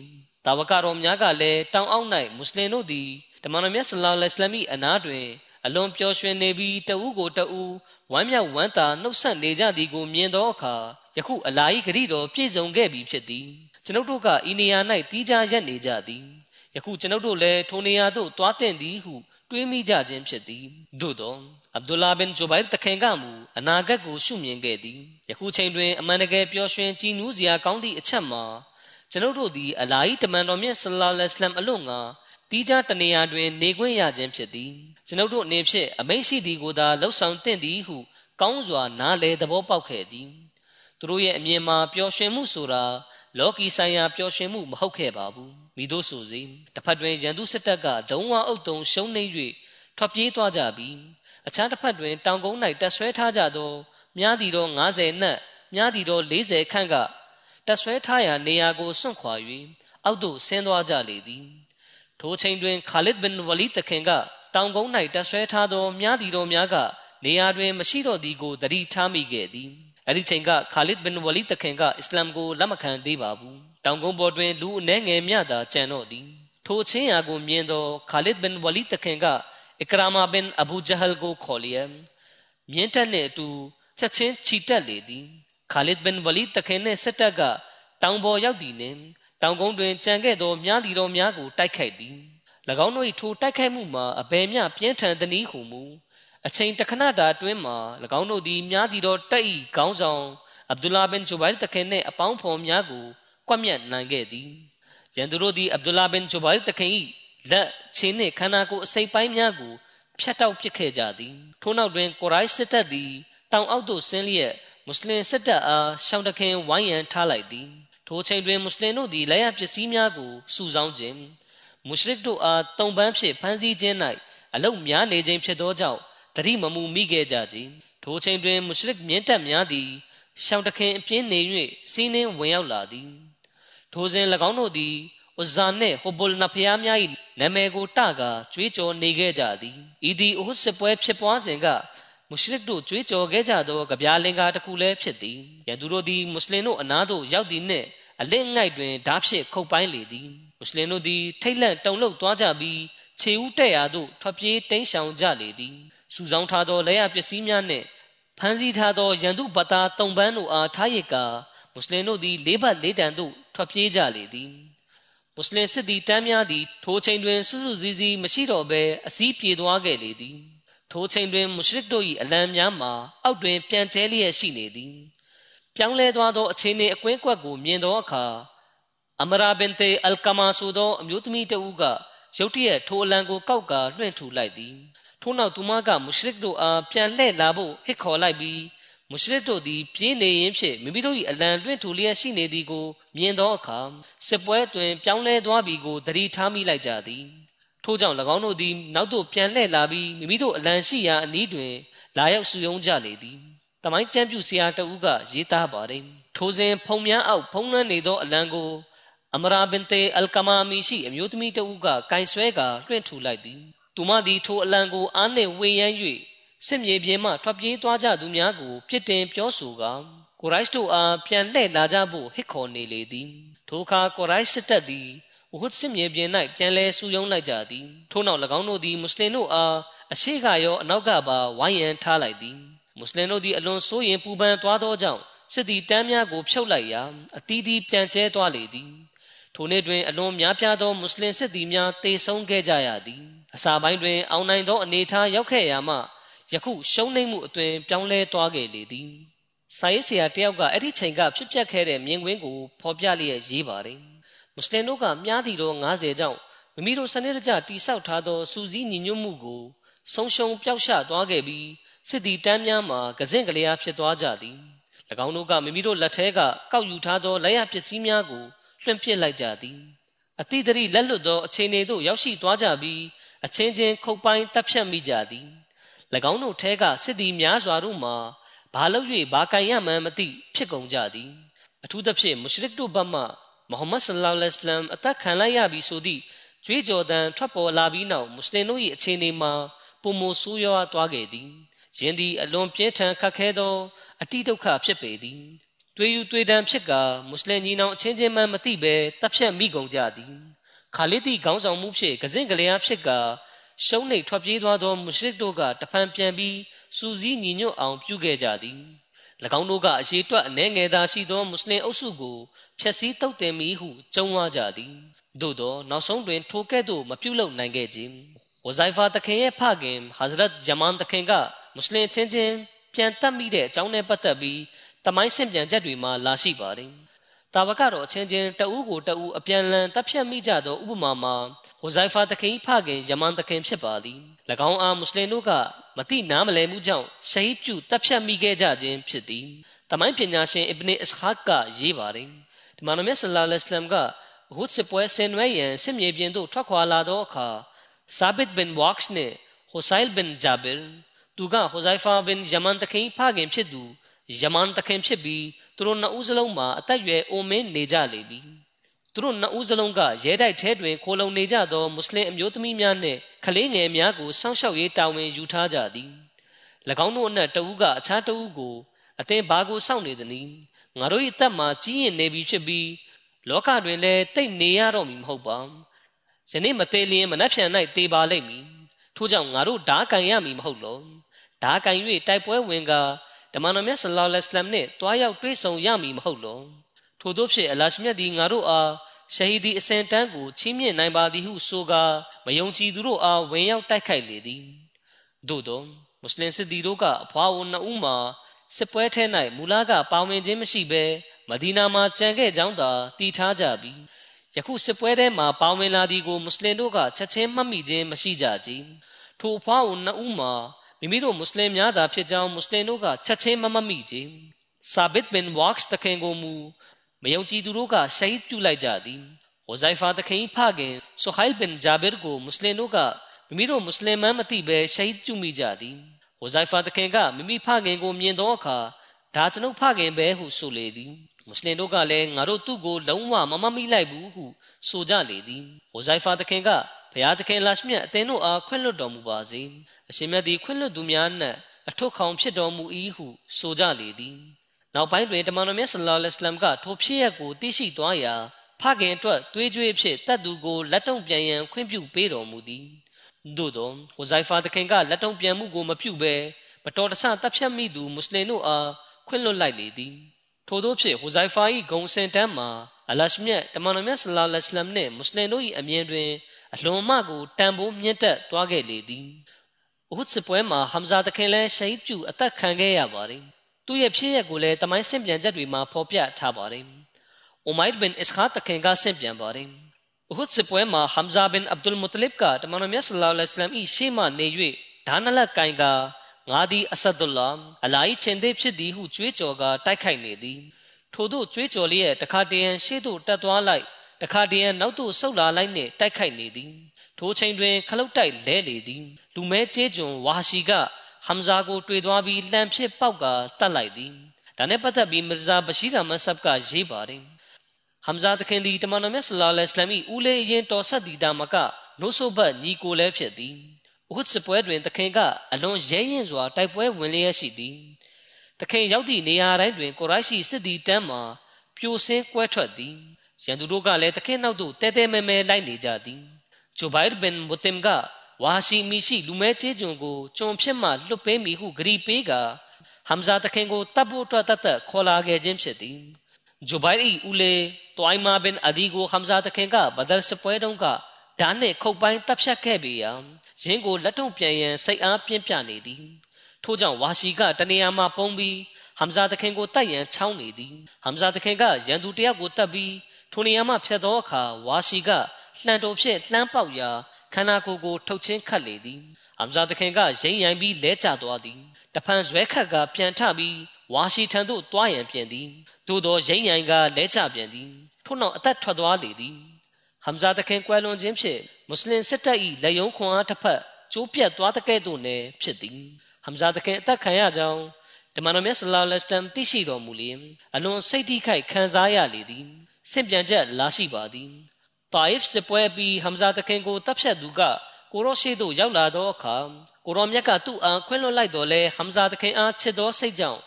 Speaker 2: တာဝကတော်များကလည်းတောင်အောက်၌မွတ်စလင်တို့သည်တမန်တော်မြတ်ဆလောလ္လဟ်အလัยဟိဝါစလမ်၏အနားတွင်အလွန်ပျော်ရွှင်နေပြီးတဦးကိုတဦးဝမ်းမြောက်ဝမ်းသာနှုတ်ဆက်နေကြသည်ကိုမြင်သောအခါယခုအလာဤဂရိတော်ပြည့်စုံခဲ့ပြီဖြစ်သည်ကျွန်ုပ်တို့ကဤနေရာ၌တီးခြားရက်နေကြသည် ယခုကျွန်ုပ်တို့လည်းထိုနေရာသို့သွားတင်သည်ဟုတွေးမိကြခြင်းဖြစ်သည်သို့သောအဗ်ဒူလာဘင်ဂျိုဘိုင်တခင်ကမူအနာဂတ်ကိုရှုမြင်ခဲ့သည်ယခုချိန်တွင်အမှန်တကယ်ပျော်ရွှင်ကြည်နူးစရာကောင်းသည့်အချက်မှာကျွန်ုပ်တို့သည်အလာဟီတမန်တော်မြတ်ဆလ္လာလဟ်အလัยဟိဝါစလမ်အလို့ငါတီးခြားတနေရာတွင်နေခွင့်ရခြင်းဖြစ်သည်ကျွန်ုပ်တို့အနေဖြင့်အမိန့်ရှိသည်ကိုသာလှုပ်ဆောင်သင့်သည်ဟုကောင်းစွာနားလေသဘောပေါက်ခဲ့သည်သူတို့ရဲ့အမြင်မှာပျော်ရွှင်မှုဆိုတာ လောကီဆိုင်ရာပျော်ရွှင်မှုမဟုတ်ခဲ့ပါဘူးမိတို့ဆိုစီတစ်ဖက်တွင်ရန်သူစစ်တပ်ကဒုံဝအုပ်တုံရှုံးနေ၍ထွက်ပြေးသွားကြပြီးအခြားတစ်ဖက်တွင်တောင်ကုန်း၌တက်ဆွဲထားကြသောမြားသည်တော့90နက်မြားသည်တော့40ခန့်ကတက်ဆွဲထားရာနေရာကိုစွန့်ခွာ၍အောက်သို့ဆင်းသွားကြလေသည်ထိုချိန်တွင်ခါလစ်ဘင်ဝလီတခင်ကတောင်ကုန်း၌တက်ဆွဲထားသောမြားသည်တော်များကနေရာတွင်မရှိတော့သည်ကိုသတိထားမိခဲ့သည် အဲ့ဒီချိန်ကခါလစ်ဘင်ဝလီတခင်ကအစ္စလာမ်ကိုလက်မခံသေးပါဘူးတောင်ကုန်းပေါ်တွင်လူအနှဲငယ်မြသာကြံတော့သည်ထိုချင်းရာကိုမြင်သောခါလစ်ဘင်ဝလီတခင်ကအီကရာမာဘင်အဘူဂျဟလ်ကိုခေါ်လျက်မြင်းတက်နှင့်အတူချက်ချင်းခြိတက်လေသည်ခါလစ်ဘင်ဝလီတခင်နှင့်စစ်တပ်ကတောင်ပေါ်ရောက်သည်နှင့်တောင်ကုန်းတွင်ကြံခဲ့သောမြားတီတော်များကိုတိုက်ခိုက်သည်၎င်းတို့၏ထိုတိုက်ခိုက်မှုမှာအဘယ်မျှပြင်းထန်သည်ဟုမူ အချိန်တခဏတာအတွင်းမှာ၎င်းတို့သည်မြားတီတော်တက်ဤခေါင်းဆောင်အဗ်ဒူလာဘင်ဂျူဘိုင်တခင်နှင့်အပေါင်းဖော်များကိုကွပ်မျက်နိုင်ခဲ့သည်ရန်သူတို့သည်အဗ်ဒူလာဘင်ဂျူဘိုင်တခင်၏လက်ခြေနှင့်ခန္ဓာကိုယ်အစိပ်ပိုင်းများကိုဖြတ်တောက်ပစ်ခဲ့ကြသည်ထို့နောက်တွင်ကိုရိုက်စစ်တပ်သည်တောင်အောက်သို့ဆင်းလျက်မွတ်စလင်စစ်တပ်အားရှောင်းတခင်ဝိုင်းရန်ထားလိုက်သည်ထိုချိန်တွင်မွတ်စလင်တို့သည်လက်ရပစ္စည်းများကိုစုဆောင်းခြင်းမုရှရစ်တို့အားတုံပန်းဖြင့်ဖမ်းဆီးခြင်း၌အလုတ်များနေခြင်းဖြစ်သောကြောင့် တတိမမူမိခဲ့ကြသည်ထိုချိန်တွင်မုရှရစ်မြင့်တက်များသည်ရှောင်းတခင်အပြင်းနေ၍စီးနှင်းဝင်ရောက်လာသည်ထိုစဉ်၎င်းတို့သည်ဥဇာနှင့်ဟိုဘုလ်နဖျားများ၏နာမည်ကိုတကာကြွေးကြော်နေခဲ့ကြသည်ဤသည်အဟုတ်စစ်ပွဲဖြစ်ပွားစဉ်ကမုရှရစ်တို့ကြွေးကြော်ခဲ့ကြသောကြပြားလင်္ကာတစ်ခုလည်းဖြစ်သည်ရန်သူတို့သည်မွတ်စလင်တို့အနားသို့ရောက်သည်နှင့်အလစ်ငိုက်တွင်ဓာဖြစ်ခုတ်ပိုင်းလေသည်မွတ်စလင်တို့သည်ထိတ်လန့်တုန်လှုပ်သွားကြပြီးခြေဦးတက်ရာသို့ထွက်ပြေးတိမ်းရှောင်ကြလေသည် စုဆောင်းထားသောလက်ရပစ္စည်းများနှင့်ဖမ်းဆီးထားသောရန်သူဘတာတုံပန်းတို့အားထားရစ်ကာမွတ်စလင်တို့သည်လေးဘတ်လေးတန်သို့ထွက်ပြေးကြလေသည်မွတ်စလင်စစ်သည်တမ်းများသည်ထိုချိန်တွင်စုစုစည်းစည်းမရှိတော့ဘဲအစည်းပြေသွားခဲ့လေသည်ထိုချိန်တွင်မုရှရစ်တို့၏အလံများမှာအောက်တွင်ပြန်ကျဲလျက်ရှိနေသည်ပြောင်းလဲသွားသောအခြေအနေအကွင်းကွက်ကိုမြင်သောအခါအမရာဘင်တေအလ်ကမာဆိုသောအမျိုးသမီးတဦးကရုတ်တရက်ထိုအလံကိုကောက်ကာလွှင့်ထူလိုက်သည် ထို့နောက်သူမကမုရှရစ်တို့အားပြန်လှည့်လာဖို့ဟစ်ခေါ်လိုက်ပြီးမုရှရစ်တို့သည်ပြေးနေရင်းဖြင့်မိမိတို့၏အလံလွှင့်ထူလျက်ရှိနေသည်ကိုမြင်သောအခါစစ်ပွဲတွင်ပြောင်းလဲသွားပြီကိုသတိထားမိလိုက်ကြသည်ထို့ကြောင့်၎င်းတို့သည်နောက်သို့ပြန်လှည့်လာပြီးမိမိတို့အလံရှိရာအနီးတွင်လာရောက်စုယုံကြလေသည်တမိုင်းကျမ်းပြူဆရာတဦးကရေးသားပါတယ်ထိုစဉ်ဖုံများအောက်ဖုံးလွှမ်းနေသောအလံကိုအမရာဘင်တေအလ်ကမာမီရှိအမျိုးသမီးတဦးကကင်ဆွဲကာလွှင့်ထူလိုက်သည် သူမသည်ထိုအလံကိုအားနှင့်ဝေယမ်း၍စစ်မြေပြင်မှထွက်ပြေးသွားကြသူများကိုပြစ်တင်ပြောဆိုကာကိုရိုက်တို့အားပြန်လှည့်လာကြဖို့ဟစ်ခေါ်နေလေသည်ထိုအခါကိုရိုက်စစ်တပ်သည်ဝဟွတ်စစ်မြေပြင်၌ပြန်လဲစုယုံလိုက်ကြသည်ထို့နောက်၎င်းတို့သည်မွတ်စလင်တို့အားအရှိကရောအနောက်ကပါဝိုင်းရန်ထားလိုက်သည်မွတ်စလင်တို့သည်အလွန်စိုးရင်ပူပန်သွားသောကြောင့်စစ်သည်တမ်းများကိုဖြုတ်လိုက်ရာအသီးသီးပြန်ကျဲသွားလေသည် ထိုနေ့တွင်အလွန်များပြားသောမွတ်စလင်စစ်သည်များတေဆုံးခဲ့ကြရသည်အစာပိုင်းတွင် အောင်နိုင်သောအနေအထားရောက်ခဲ့ရာမှယခုရှုံးနိမ့်မှုအသွင်ပြောင်းလဲသွားခဲ့လေသည်စာရေးဆရာတယောက်ကအဲ့ဒီချိန်ကဖြစ်ပျက်ခဲ့တဲ့မြင်ကွင်းကိုဖော်ပြလျက်ရေးပါတယ်မွတ်စလင်တို့ကမြားတီတော်90ကြောင့်မိမိတို့စနစ်တကျတိဆောက်ထားသောစူးစီးညီညွတ်မှုကိုဆုံးရှုံးပျောက်ရှသွားခဲ့ပြီးစစ်တီတန်းများမှာကစင့်ကလေးအားဖြစ်သွားကြသည်၎င်းတို့ကမိမိတို့လက်ထဲကကောက်ယူထားသောလက်ရပစ္စည်းများကို လွှင့်ပစ်လိုက်ကြသည်အတိတရိလက်လွတ်သောအခြေအနေသို့ရောက်ရှိသွားကြပြီးအချင်းချင်းခုတ်ပိုင်းတပ်ဖြတ်မိကြသည်၎င်းတို့ထဲကစစ်သည်များစွာတို့မှာဘာလို့၍ဘာကန်ရမှန်းမသိဖြစ်ကုန်ကြသည်အထူးသဖြင့်မုရှရစ်တို့ဘက်မှမုဟမ္မဒ်ဆလ္လာလဟ်အလိုင်းအသက်ခံလိုက်ရပြီဆိုသည့်ကြွေးကြော်သံထွက်ပေါ်လာပြီးနောက်မွတ်စလင်တို့၏အခြေအနေမှာပုံမဆိုးရွားသွားခဲ့သည်ယင်းသည်အလွန်ပြင်းထန်ခက်ခဲသောအတိဒုက္ခဖြစ်ပေသည် တွေးယူတွေးတမ်းဖြစ်ကာမွတ်စလင်ညီနောင်အချင်းချင်းမှမသိဘဲတပ်ဖြတ်မိကုန်ကြသည်ခါလစ်တီခေါင်းဆောင်မှုဖြင့်ကစင့်ကလေးအားဖြစ်ကာရှုံးနေထွက်ပြေးသွားသောမုရှရစ်တို့ကတဖန်ပြန်ပြီးစူးစီးညီညွတ်အောင်ပြုခဲ့ကြသည်၎င်းတို့ကအရေးတွက်အနှဲငယ်သာရှိသောမွတ်စလင်အုပ်စုကိုဖျက်ဆီးတုတ်တင်မိဟုကြုံဝါကြသည်သို့သောနောက်ဆုံးတွင်ထိုကဲ့သို့မပြုလုပ်နိုင်ခဲ့ခြင်းဝဇိုင်ဖာတခင်ရဲ့ဖခင်ဟာဇရတ်ဂျမန်တခင်ကမွတ်စလင်ချင်းချင်းပြန်တက်မိတဲ့အကြောင်းနဲ့ပတ်သက်ပြီး တမိုင်းဆင့်ပြန်ချက်တွေမှာလာရှိပါတယ်တာဝကတော့အချင်းချင်းတဦးကိုတဦးအပြန်လန်တပ်ဖြတ်မိကြသောဥပမာမှာဟိုဇိုင်ဖာတခင်ဖခင်ယမန်တခင်ဖြစ်ပါသည်၎င်းအားမွတ်စလင်တို့ကမတိနားမလည်မှုကြောင့်ရှဟီပြုတပ်ဖြတ်မိခဲ့ကြခြင်းဖြစ်သည်တမိုင်းပညာရှင်အစ်ဘနီအစ်ခါကရေးပါတယ်ဒီမှာနမဆလ္လာလဟ်အလัยဟ်ကဟုဒ်စပွဲဆင်နွဲရန်စစ်မြေပြင်သို့ထွက်ခွာလာသောအခါဆာဘစ်ဘင်ဝါ့ခ်နှင့်ဟိုဆိုင်ဘင်ဂျာဘီလ်သူကဟိုဇိုင်ဖာဘင်ယမန်တခင်ဖခင်ဖြစ်သူ ယမန်တခင်ဖြစ်ပြီးသူတို့နှစ်ဦးစလုံးမှာအသက်အရွယ်အိုမင်းနေကြလေပြီသူတို့နှစ်ဦးစလုံးကရဲတိုက်ထဲတွင်ခိုလုံနေကြသောမွတ်စလင်အမျိုးသမီးများနှင့်ကလေးငယ်များကိုစောင့်ရှောက်ရေးတာဝန်ယူထားကြသည်၎င်းတို့အနက်တဦးကအခြားတဦးကိုအသင်ဘာကိုစောင့်နေသနည်းငါတို့၏အသက်မှာကြီးရင်နေပြီဖြစ်ပြီးလောကတွင်လည်းတိတ်နေရတော့မည်မဟုတ်ပါယနေ့မသေးလျင်မနှက်ဖြန်၌တေပါလိမ့်မည်ထို့ကြောင့်ငါတို့ဓာကန်ရမည်မဟုတ်လောဓာကန်၍တိုက်ပွဲဝင်က ဓမ္မတော်မြတ်ဆလောလ္လဟ်အလัยဟ်နှင့်တွားရောက်တွေ့ဆုံရမည်မဟုတ်လောထို့သောဖြင့်အလရှမြတ်သည်ငါတို့အားရှဟီဒီအစင်တန်းကိုချီးမြှင့်နိုင်ပါသည်ဟုဆိုကာမယုံကြည်သူတို့အားဝင်ရောက်တိုက်ခိုက်လေသည်သို့သောမွတ်စလင်စစ်သည်တို့ကအဖွာဝန်နှစ်ဦးမှာစစ်ပွဲထဲ၌မူလကပါဝင်ခြင်းမရှိဘဲမဒီနာမှာကြံခဲ့ကြောင်းသာတည်ထားကြပြီးယခုစစ်ပွဲထဲမှာပါဝင်လာသည်ကိုမွတ်စလင်တို့ကချက်ချင်းမှတ်မိခြင်းမရှိကြကြ။ထိုအဖွားဝန်နှစ်ဦးမှာ မိမိတို့မွတ်စလင်များသာဖြစ်ကြောင်းမွတ်စလင်တို့ကချက်ချင်းမမှတ်မိကြ။ဆာဘစ်ဘင်ဝါ့ခ်တခင်ကိုမူမယုံကြည်သူတို့ကရှဟီဒ်ပြုလိုက်ကြသည်။ဝဇိုင်ဖာတခင်ဖခင်ဆူဟိုင်ဘင်ဂျာဘစ်ကိုမွတ်စလင်တို့ကမိမိတို့မွတ်စလင်မှမသိဘဲရှဟီဒ်ပြုမိကြသည်။ဝဇိုင်ဖာတခင်ကမိမိဖခင်ကိုမြင်သောအခါဒါကျွန်ုပ်ဖခင်ပဲဟုဆိုလေသည်မွတ်စလင်တို့ကလည်းငါတို့သူ့ကိုလုံးဝမမမိလိုက်ဘူးဟုဆိုကြလေသည်ဝဇိုင်ဖာတခင်ကဘုရားသခင်လာရှမြတ်အသင်တို့အားခွင့်လွှတ်တော်မူပါစေ အရှင်မြတ်သည်ခွင့်လွှတ်သူများနှင့်အထွတ်ခေါင်ဖြစ်တော်မူ၏ဟုဆိုကြလေသည်နောက်ပိုင်းတွင်တမန်တော်မြတ်ဆလ္လာလဟ်အလัยဟ်ကထိုဖြစ်ရပ်ကိုသိရှိသွားရာဖခင်အတွက်သွေးကြွေးဖြစ်တတ်သူကိုလက်တုံပြန်ရန်ခွင့်ပြုပေးတော်မူသည်သို့သောဟိုဇိုင်ဖာတခင်ကလက်တုံပြန်မှုကိုမပြုဘဲမတော်တဆတပ်ဖြတ်မိသူမွတ်စလင်တို့အားခွင့်လွှတ်လိုက်လေသည်ထို့သောဖြင့်ဟူဇိုင်ဖာ၏ဂုံစင်တန်းမှာအလရှမြတ်တမန်တော်မြတ်ဆလ္လာလဟ်အလัยဟ်နှင့်မွတ်စလင်တို့၏အမြင်တွင်အလွန်မှကိုတန်ဖိုးမြင့်တက်သွားခဲ့လေသည် ။အဟုတ်စစ်ပွဲမှာဟမ်ဇာသခင်လည်းရှဟီးပြုအသက်ခံခဲ့ရပါတယ်။သူ့ရဲ့ဖြစ်ရပ်ကိုလည်းတမိုင်းဆင့်ပြန်ချက်တွေမှာဖော်ပြထားပါတယ်။အိုမိုက်ဘင်အစ်ခါသခင်ကဆင့်ပြန်ပါတယ်။အဟုတ်စစ်ပွဲမှာဟမ်ဇာဘင်အဗ်ဒุลမုတလစ်ကတမန်တော်မြတ်ဆလ္လာလ္လာဟ်အလိုင်းမ်၏ရှေ့မှနေ၍ဒါနလတ်ကိုင်ကငါသည်အဆဒ်ဒုလ္လာအလိုင်းချင်းသေးဖြစ်သည်ဟုကြွေးကြော်ကတိုက်ခိုက်နေသည်ထို့သို့ကြွေးကြော်လျက်တခါတရံရှေ့သို့တက်သွားလိုက်တခါတရံနောက်သို့ဆုတ်လာလိုက်နှင့်တိုက်ခိုက်နေသည် ထိုချိန်တွင်ခလုတ်တိုက်လဲလေသည်လူမဲကျေးကျွန်ဝါရှိကဟမ်ဇာကိုတွေ့သွားပြီးလှန်ဖြစ်ပေါက်ကတတ်လိုက်သည်ဒါနဲ့ပတ်သက်ပြီးမီဇာဘရှိရာမဆပ်ကရေးပါတယ်ဟမ်ဇာတခင်သည်တမန်တော်မြတ်ဆလ္လာလဟ်အလัยဟ်ဦးလေးအရင်တော်ဆက်သည်တာမကနို့ဆိုဘတ်ညီကိုလည်းဖြစ်သည်ဥဒ်စပွဲတွင်သခင်ကအလွန်ရဲရင်စွာတိုက်ပွဲဝင်လျက်ရှိသည်သခင်ရောက်သည့်နေရာတိုင်းတွင်ကိုရိုက်ရှိစစ်သည်တန်းမှာပြိုဆင်းကွဲထွက်သည်ရန်သူတို့ကလည်းသခင်နောက်သို့တဲတဲမဲမဲလိုက်နေကြသည် ဂျိုဘိုင်ဘင်မူတင်ကဝါရှိမီရှိလူမဲချေကျွန်ကိုကျွန်ဖြစ်မှလွတ်ပေးမိဟုဂရီပေးကဟမ်ဇာတခင်ကိုတပ်ဖို့အတွက်တတ်ခေါ်လာခဲ့ခြင်းဖြစ်သည်ဂျိုဘိုင်၏ဦးလေတွိုင်မာဘင်အဒီကိုဟမ်ဇာတခင်ကဘဒရ်စပွဲတုန်းကဓာတ်နှင့်ခုတ်ပိုင်းတပ်ဖြတ်ခဲ့ပေရာရင်းကိုလက်တုံပြန်ရန်စိတ်အားပြင်းပြနေသည်ထို့ကြောင့်ဝါရှိကတနေရာမှပုံပြီးဟမ်ဇာတခင်ကိုတိုက်ရန်ချောင်းနေသည်ဟမ်ဇာတခင်ကရန်သူတယောက်ကိုတတ်ပြီးထိုနေရာမှဖြတ်သောအခါဝါရှိက လှန်တော်ဖြင့်လှမ်းပေါက်ရာခန္ဓာကိုယ်ကိုထုတ်ချင်းခတ်လေသည်ဟမ်ဇာတခင်ကရိမ့်ရိုင်ပြီးလဲကျသွားသည်တဖန်ဇွဲခတ်ကပြန်ထပြီးဝါရှိထံသို့တွားရန်ပြန်သည်သို့သောရိမ့်ရိုင်ကလဲကျပြန်သည်ထို့နောက်အသက်ထွက်သွားလေသည်ဟမ်ဇာတခင်ကွယ်လွန်ခြင်းဖြင့်မွတ်စလင်စစ်တပ်၏လက်ယုံခွန်အားတစ်ဖက်ကျိုးပြတ်သွားတဲ့ကဲ့သို့လည်းဖြစ်သည်ဟမ်ဇာတခင်အသက်ခံရကြောင်းဓမ္မတော်မြတ်ဆလ္လာလဟ်အလัยဟ်သိရှိတော်မူလျင်အလွန်စိတ်ထိခိုက်ခံစားရလေသည်ဆင့်ပြန်ချက်လာရှိပါသည် တာအစ်စစ်ပွဲပြီးဟမ်ဇာတခင်ကိုတပ်ဖြတ်သူကကိုရောရှိသို့ရောက်လာသောအခါကိုရောမြတ်ကသူ့အားခွင့်လွှတ်လိုက်တော်လဲဟမ်ဇာတခင်အားချစ်သောစိတ်ကြောင့်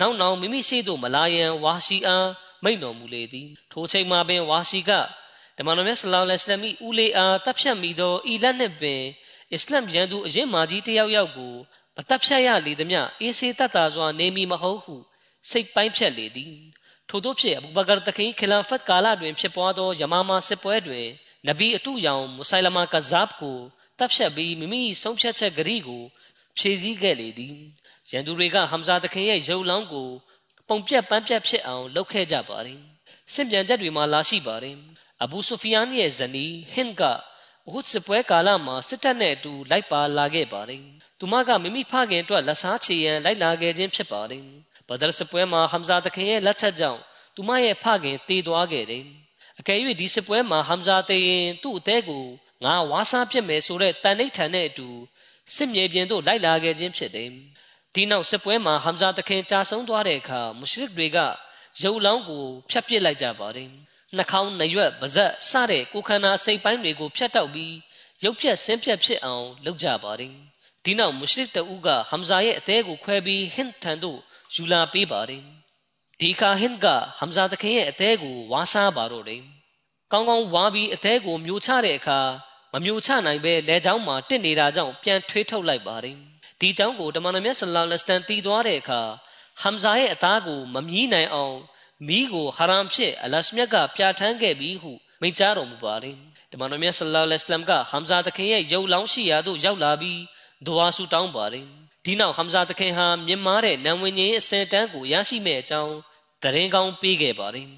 Speaker 2: နောက်နောက်မိမိရှိသို့မလာရန်ဝါရှိအားမိန့်တော်မူလေသည်ထိုချိန်မှာပင်ဝါရှိကဓမ္မတော်မြတ်ဆလောလ္လဟ်အလိုင်းဦးလေးအားတပ်ဖြတ်မိသောဤလက်နှင့်ပင်အစ္စလမ်ရန်သူအရင်မာကြီးတယောက်ယောက်ကိုမတပ်ဖြတ်ရလေသည်မြအေးစေးတတ်တာစွာနေမီမဟုတ်ဟုစိတ်ပိုင်းဖြတ်လေသည် ထို့သောဖြင့်အဘူဘကာတခင်ခီလာဖတ်ကာလတွင်ဖြစ်ပွားသောယမာမာစစ်ပွဲတွင်နဗီအတုရောင်မုဆိုင်လမာကဇပ်ကိုတပ်ဖြတ်ပြီးမိမိဆုံးဖြတ်ချက်ဂရီကိုဖြည့်ဆည်းခဲ့လေသည်ရန်သူတွေကဟမ်ဇာတခင်ရဲ့ရုပ်လောင်းကိုပုံပြက်ပန်းပြက်ဖြစ်အောင်လုပ်ခဲ့ကြပါတယ်စင်ပြန်ချက်တွေမှာလာရှိပါတယ်အဘူဆူဖီယန်ရဲ့ဇနီးဟင်က ဥဒ်စပွဲကာလမှာစစ်တပ်နဲ့အတူလိုက်ပါလာခဲ့ပါတယ်။သူမကမိမိဖခင်အတွက်လက်စားချေရန်လိုက်လာခဲ့ခြင်းဖြစ်ပါတယ်။ဘဒရ်စပွဲမှာဟမ်ဇာတခင်ရဲ့လက်ချက်ကြောင့်သူမရဲ့ဖခင်တေသွားခဲ့တယ်။အကယ်၍ဒီစပွဲမှာဟမ်ဇာတေရင်သူ့အသေးကိုငါဝါစားပြစ်မယ်ဆိုတဲ့တန်ဋိဌာန်နဲ့အတူစစ်မြေပြင်သို့လိုက်လာခဲ့ခြင်းဖြစ်တယ်။ဒီနောက်စပွဲမှာဟမ်ဇာတခင်ကြာဆုံးသွားတဲ့အခါမုရှရစ်တွေကရုပ်လောင်းကိုဖျက်ပစ်လိုက်ကြပါတယ်။ နှာခေါင်းနှရွက်ပါးစပ်စတဲ့ကိုခန္ဓာစိတ်ပိုင်းတွေကိုဖြတ်တောက်ပြီးရုပ်ပြက်ဆင်းပြက်ဖြစ်အောင်လုပ်ကြပါတယ်ဒီနောက်မုရှရစ်တဦးကဟမ်ဇာရဲ့အသေးကိုခွဲပြီးဟင်ထန်သို့ယူလာပေးပါတယ်ဒီခါဟင်ကဟမ်ဇာတခင်ရဲ့အသေးကိုဝါစားပါတော့တယ်ကောင်းကောင်းဝါပြီးအသေးကိုမျိုးချတဲ့အခါမမျိုးချနိုင်ပဲလဲချောင်းမှာတစ်နေတာကြောင့်ပြန်ထွေးထုတ်လိုက်ပါတယ်ဒီကြောင့်ကိုတမန်တော်မြတ်ဆလ္လာလဟ်အလိုင်းတီးသွားတဲ့အခါဟမ်ဇာရဲ့အသားကိုမမြည်နိုင်အောင် မီးကိုဟာရမ်ဖြစ်အလရှမြတ်ကပြဋ္ဌာန်းခဲ့ပြီးဟုမိန့်ကြားတော်မူပါတယ်တမန်တော်မြတ်ဆလ္လာလဟ်အလိုင်းကဟမ်ဇာတခင်ရဲ့ရုပ်လောင်းရှိရာသို့ရောက်လာပြီးဒွါဆူတောင်းပါတယ်ဒီနောက်ဟမ်ဇာတခင်ဟာမြင်မာတဲ့နံဝင်ကြီးအစင်တန်းကိုရရှိမဲ့အကြောင်းတရင်ကောင်းပေးခဲ့ပါတယ်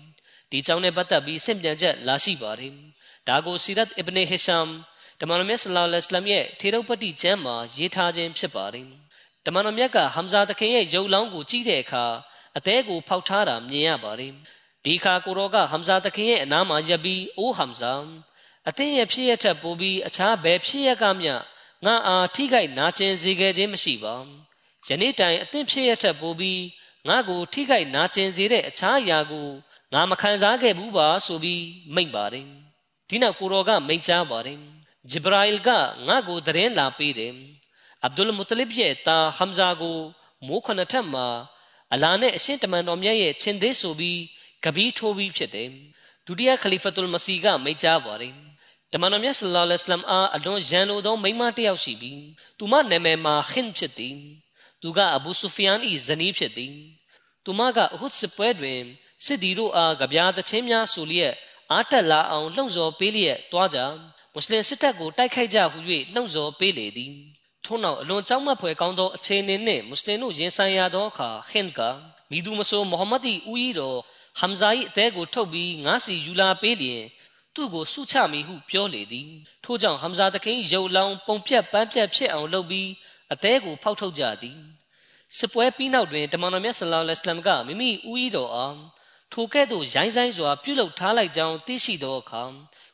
Speaker 2: ဒီကြောင့်နဲ့ပတ်သက်ပြီးဆင့်ပြန်ချက်လာရှိပါတယ်ဒါကိုစီရတ်အစ်ဘ်နေဟီရှမ်တမန်တော်မြတ်ဆလ္လာလဟ်အလัยဟ်ရဲ့ထေရုပ်ပတ္တိကျမ်းမှာရေးထားခြင်းဖြစ်ပါတယ်တမန်တော်မြတ်ကဟမ်ဇာတခင်ရဲ့ရုပ်လောင်းကိုကြည့်တဲ့အခါ အသေးကိုဖောက်ထားတာမြင်ရပါတယ်ဒီခါကိုရောကဟမ်ဇာတခင်ရဲ့အနားမှာရပ်ပြီးအိုးဟမ်ဇာအသင်ရဲ့ဖြစ်ရထက်ပိုပြီးအခြားဘယ်ဖြစ်ရကမျှငါအားထိခိုက်နာကျင်စေခဲ့ခြင်းမရှိပါယနေ့တိုင်အသင်ဖြစ်ရထက်ပိုပြီးငါကိုထိခိုက်နာကျင်စေတဲ့အခြားအရာကိုငါမခံစားခဲ့ဘူးပါဆိုပြီးမိန့်ပါတယ်ဒီနောက်ကိုရောကမိန့်ကြားပါတယ်ဂျဘရာအီလ်ကငါ့ကိုသတင်းလာပေးတယ်အဗ်ဒุลမုတလစ်ရဲ့တာဟမ်ဇာကိုမိုးခနထက်မှာ အလာနဲ့အရှင်တမန်တော်မြတ်ရဲ့ချင်းသေးဆိုပြီးကပီးထိုးပြီးဖြစ်တယ်ဒုတိယခလီဖတ်တုလ်မစီကမိန့်ကြားပါတယ်တမန်တော်မြတ်ဆလ္လာလဟ်အလัยဟ်အားအလွန်ရန်လိုသောမိန်းမတစ်ယောက်ရှိပြီးသူမနာမည်မှာခင်ဖြစ်သည်သူကအဘူဆူဖီယန်၏ဇနီးဖြစ်သည်သူမကအဟုတ်စစ်ပွဲတွင်စစ်သည်တို့အားကြပြားသချင်းများဆိုလျက်အားတက်လာအောင်လှုံ့ဆော်ပေးလျက်တွားကြမွတ်စလင်စစ်တပ်ကိုတိုက်ခိုက်ကြဟု၍လှုံ့ဆော်ပေးလေသည် ထို့နောက်အလွန်ကြောက်မက်ဖွယ်ကောင်းသောအခြေအနေနှင့်မွတ်စလင်တို့ရင်ဆိုင်ရသောအခါဟင်ကမိသူမဆိုးမိုဟမ္မဒ်၏ဦးကြီးတော်ဟမ်ဇာ၏အသေးကိုထုတ်ပြီးငါးစီယူလာပေးလျင်သူ့ကိုဆုချမိဟုပြောလေသည်ထို့ကြောင့်ဟမ်ဇာတခင်ရုပ်လောင်းပုံပြက်ပန်းပြက်ဖြစ်အောင်လုပ်ပြီးအသေးကိုဖောက်ထုတ်ကြသည်စစ်ပွဲပြီးနောက်တွင်တမန်တော်မြတ်ဆလောလ္လဟ်အလัยဟ်ကမိမိဦးကြီးတော်အားထိုကဲ့သို့ရိုင်းဆိုင်စွာပြုလုပ်ထားလိုက်ကြောင်းသိရှိသောအခါ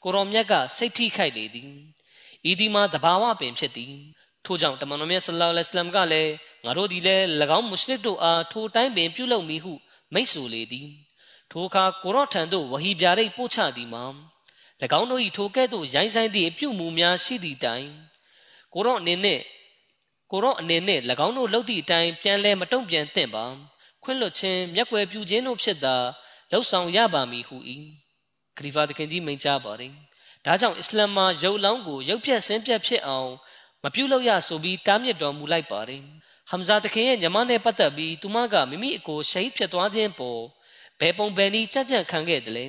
Speaker 2: ကိုရောမြတ်ကစိတ်ထိခိုက်လေသည်ဤဒီမှာတဘာဝပင်ဖြစ်သည် ထို့ကြောင့်တမန်တော်မြတ်ဆလောလ္လဟ်အလัยဟ်ကလည်းငါတို့ဒီလဲ၎င်းမွတ်စလစ်တို့အားထိုတိုင်းပင်ပြုလုပ်မည်ဟုမိန့်ဆိုလေသည်ထိုအခါကိုရော့ထံသို့ဝဟီပြာရိတ်ပို့ချသည်မှာ၎င်းတို့၏ထိုကဲ့သို့ရိုင်းဆိုင်သည့်အပြုမှုများရှိသည့်တိုင်ကိုရော့အနေနဲ့ကိုရော့အနေနဲ့၎င်းတို့လုပ်သည့်အတိုင်းပြန်လဲမတုံ့ပြန်သင့်ပါခွင့်လွတ်ခြင်းမျက်ွယ်ပြုခြင်းတို့ဖြစ်သာလှုပ်ဆောင်ရပါမည်ဟု၏ခလီဖာသခင်ကြီးမိန့်ကြားပါတယ်ဒါကြောင့်အစ္စလာမ်မှာရုပ်လောင်းကိုရုပ်ပြတ်ဆင်းပြတ်ဖြစ်အောင် မပြုလုပ်ရဆိုပြီးတားမြစ်တော်မူလိုက်ပါတယ်ဟမ်ဇာသခင်ရဲ့ညီမနဲ့ပတ်သက်ပြီးသူမကမိမိအကိုရှဟီဖြစ်သွားခြင်းပေါ်ဘယ်ပုံဘယ်နည်းကြံ့ကြံ့ခံခဲ့တယ်လဲ